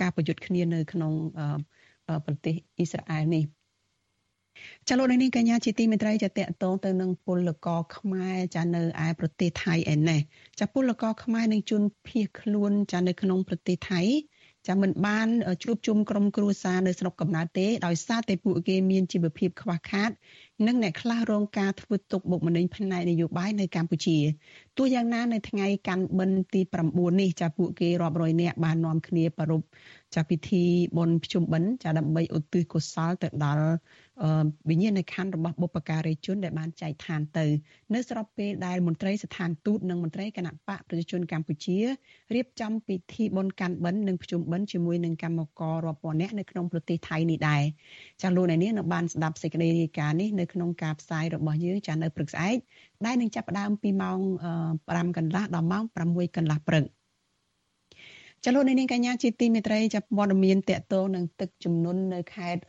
ការប្រយុទ្ធគ្នានៅក្នុងប្រទេសអ៊ីស្រាអែលនេះ ចាលោកនេះកញ្ញាជាទីមេត្រីចាតកតងទៅនឹងពលករខ្មែរចានៅឯប្រទេសថៃឯនេះចាពលករខ្មែរនឹងជួនភៀសខ្លួនចានៅក្នុងប្រទេសថៃចាំមិនបានជួបជុំក្រុមគ្រួសារនៅស្រុកកំណើតទេដោយសារតែពួកគេមានជីវភាពខ្វះខាត និងអ្នកខ្លះរងការធ្វើទុកបុកម្នេញផ្នែកនយោបាយនៅកម្ពុជាទោះយ៉ាងណានៅថ្ងៃកាន់បិណ្ឌទី9នេះចាពួកគេរាប់រយនាក់បាននាំគ្នាប្រារព្ធចាពិធីបុណ្យភ្ជុំបិណ្ឌចាដើម្បីឧទ្ទិសកុសលទៅដល់ វិញ្ញាណក្ខន្ធរបស់បុព្វការីជនដែលបានចែកឋានទៅ នៅស្របពេលដែលមន្ត្រីស្ថានទូតនិងមន្ត្រីគណៈបកប្រជាជនកម្ពុជារៀបចំពិធីបុណ្យកាន់បិណ្ឌនិងភ្ជុំបិណ្ឌជាមួយនឹងកម្មកររាប់ពាន់នាក់នៅក្នុងប្រទេសថៃនេះដែរចាលោកអ្នកនាងនៅបានស្ដាប់សេចក្តីរាយការណ៍នេះនៅក្នុងការផ្សាយរបស់យើងចានៅព្រឹកស្អែកដែលនឹងចាប់ផ្ដើមពីម៉ោង5កន្លះដល់ម៉ោង6កន្លះព្រឹក ចលនានាងកញ្ញាជាទីមេត្រីចាប់ព័ត៌មានតកតងនឹងទឹកជំនន់នៅខេត្ត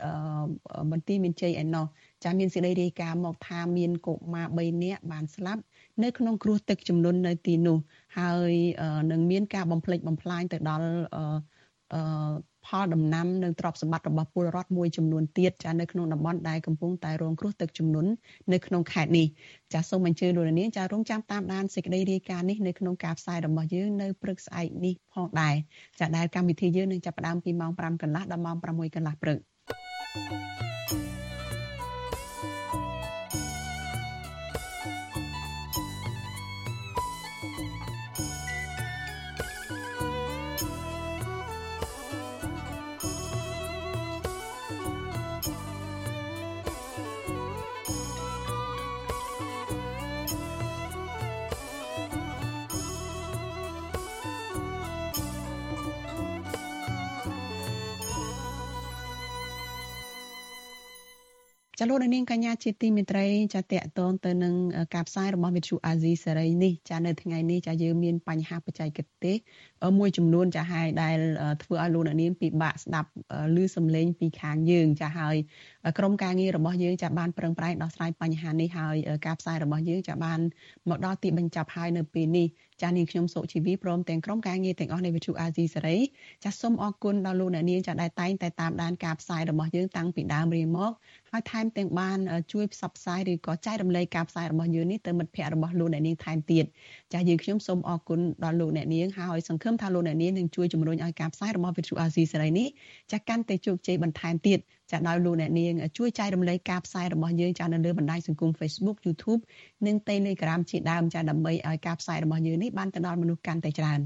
មន្ទីរមានជ័យឯណោះចាមានសេចក្តីរាយការណ៍មកថាមានកុមារ3នាក់បានស្លាប់នៅក្នុងគ្រោះទឹកជំនន់នៅទីនោះហើយនឹងមានការបំផ្លិចបំផ្លាញទៅដល់ ផលដំណាំនិងទ្រព្យសម្បត្តិរបស់ពលរដ្ឋមួយចំនួនទៀតចានៅក្នុងតំបន់ដែលកំពុងតែរងគ្រោះទឹកជំនន់នៅក្នុងខេត្តនេះចាសូមអញ្ជើញលោកនាងចារងចាំតាមដានសេចក្តីរាយការណ៍នេះនៅក្នុងការផ្សាយរបស់យើងនៅព្រឹកស្អែកនេះផងដែរចាដែលកម្មវិធីយើងនឹងចាប់ផ្ដើមពីម៉ោង5កន្លះដល់ម៉ោង6កន្លះព្រឹក thank you ចាលោកនាងកញ្ញាជាទីមេត្រីចាតកតងទៅនឹងការផ្សាយរបស់វិទ្យុអាស៊ីសេរីនេះចានៅថ្ងៃនេះចាយើងមានបញ្ហាបច្ចេកទេសមួយចំនួនចាហើយដែលធ្វើឲ្យលោកនាងពិបាកស្ដាប់ឮសំឡេងពីខាងយើងចាហើយ ក្រុមការងាររបស់យើងចាបានប្រឹងប្រែងដោះស្រាយបញ្ហានេះហើយការផ្សាយរបស់យើងចាបានមកដល់ទីបញ្ចប់ហើយនៅពេលនេះចានាងខ្ញុំសុជីវីព្រមទាំងក្រុមការងារទាំងអស់នៃវិទ្យុអាស៊ីសេរីចាសូមអរគុណដល់លោកអ្នកនាងចាដែលតែងតែតាមដានការផ្សាយរបស់យើងតាំងពីដើមរៀងមកហើយថែមទាំងបានជួយផ្សព្វផ្សាយឬក៏ចែករំលែកការផ្សាយរបស់យើងនេះទៅមិត្តភ័ក្តិរបស់លោកអ្នកនាងថែមទៀតចាយើងខ្ញុំសូមអរគុណដល់លោកអ្នកនាងហើយសង្ឃឹមថាលោកអ្នកនាងនឹងជួយជំរុញឲ្យការផ្សាយរបស់វិទ្យុអាស៊ីសេរីនេះចាកាន់តែជោគជ័យបន្ថែមទៀត ចាដោយលោកអ្នកនាងជួយចែករំលែកការផ្សាយរបស់យើងចានៅលើបណ្ដាញសង្គម Facebook YouTube និង Telegram ជាដើមចាដើម្បីឲ្យការផ្សាយរបស់យើងនេះបានទៅដល់មនុស្សកាន់តែច្រើន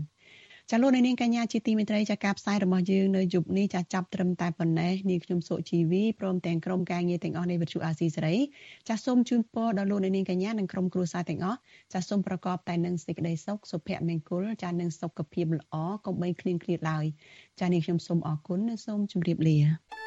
ចាលោកនាងកញ្ញាជាទីមេត្រីចាការផ្សាយរបស់យើងនៅយប់នេះចាចាប់ត្រឹមតែប៉ុណ្ណេះនាងខ្ញុំសុជីវីព្រមទាំងក្រុមការងារទាំងអស់នៃវិទ្យុអាស៊ីសេរីចាសូមជូនពរដល់លោកនាងកញ្ញានិងក្រុមគ្រួសារទាំងអស់ចាសូមប្រកបតែនឹងសេចក្តីសុខសុភមង្គលចានិងសុខភាពល្អកុំបីឃ្លៀងឃ្លាតឡើយចានាងខ្ញុំសូមអរគុណនិងសូមជម្រាបលា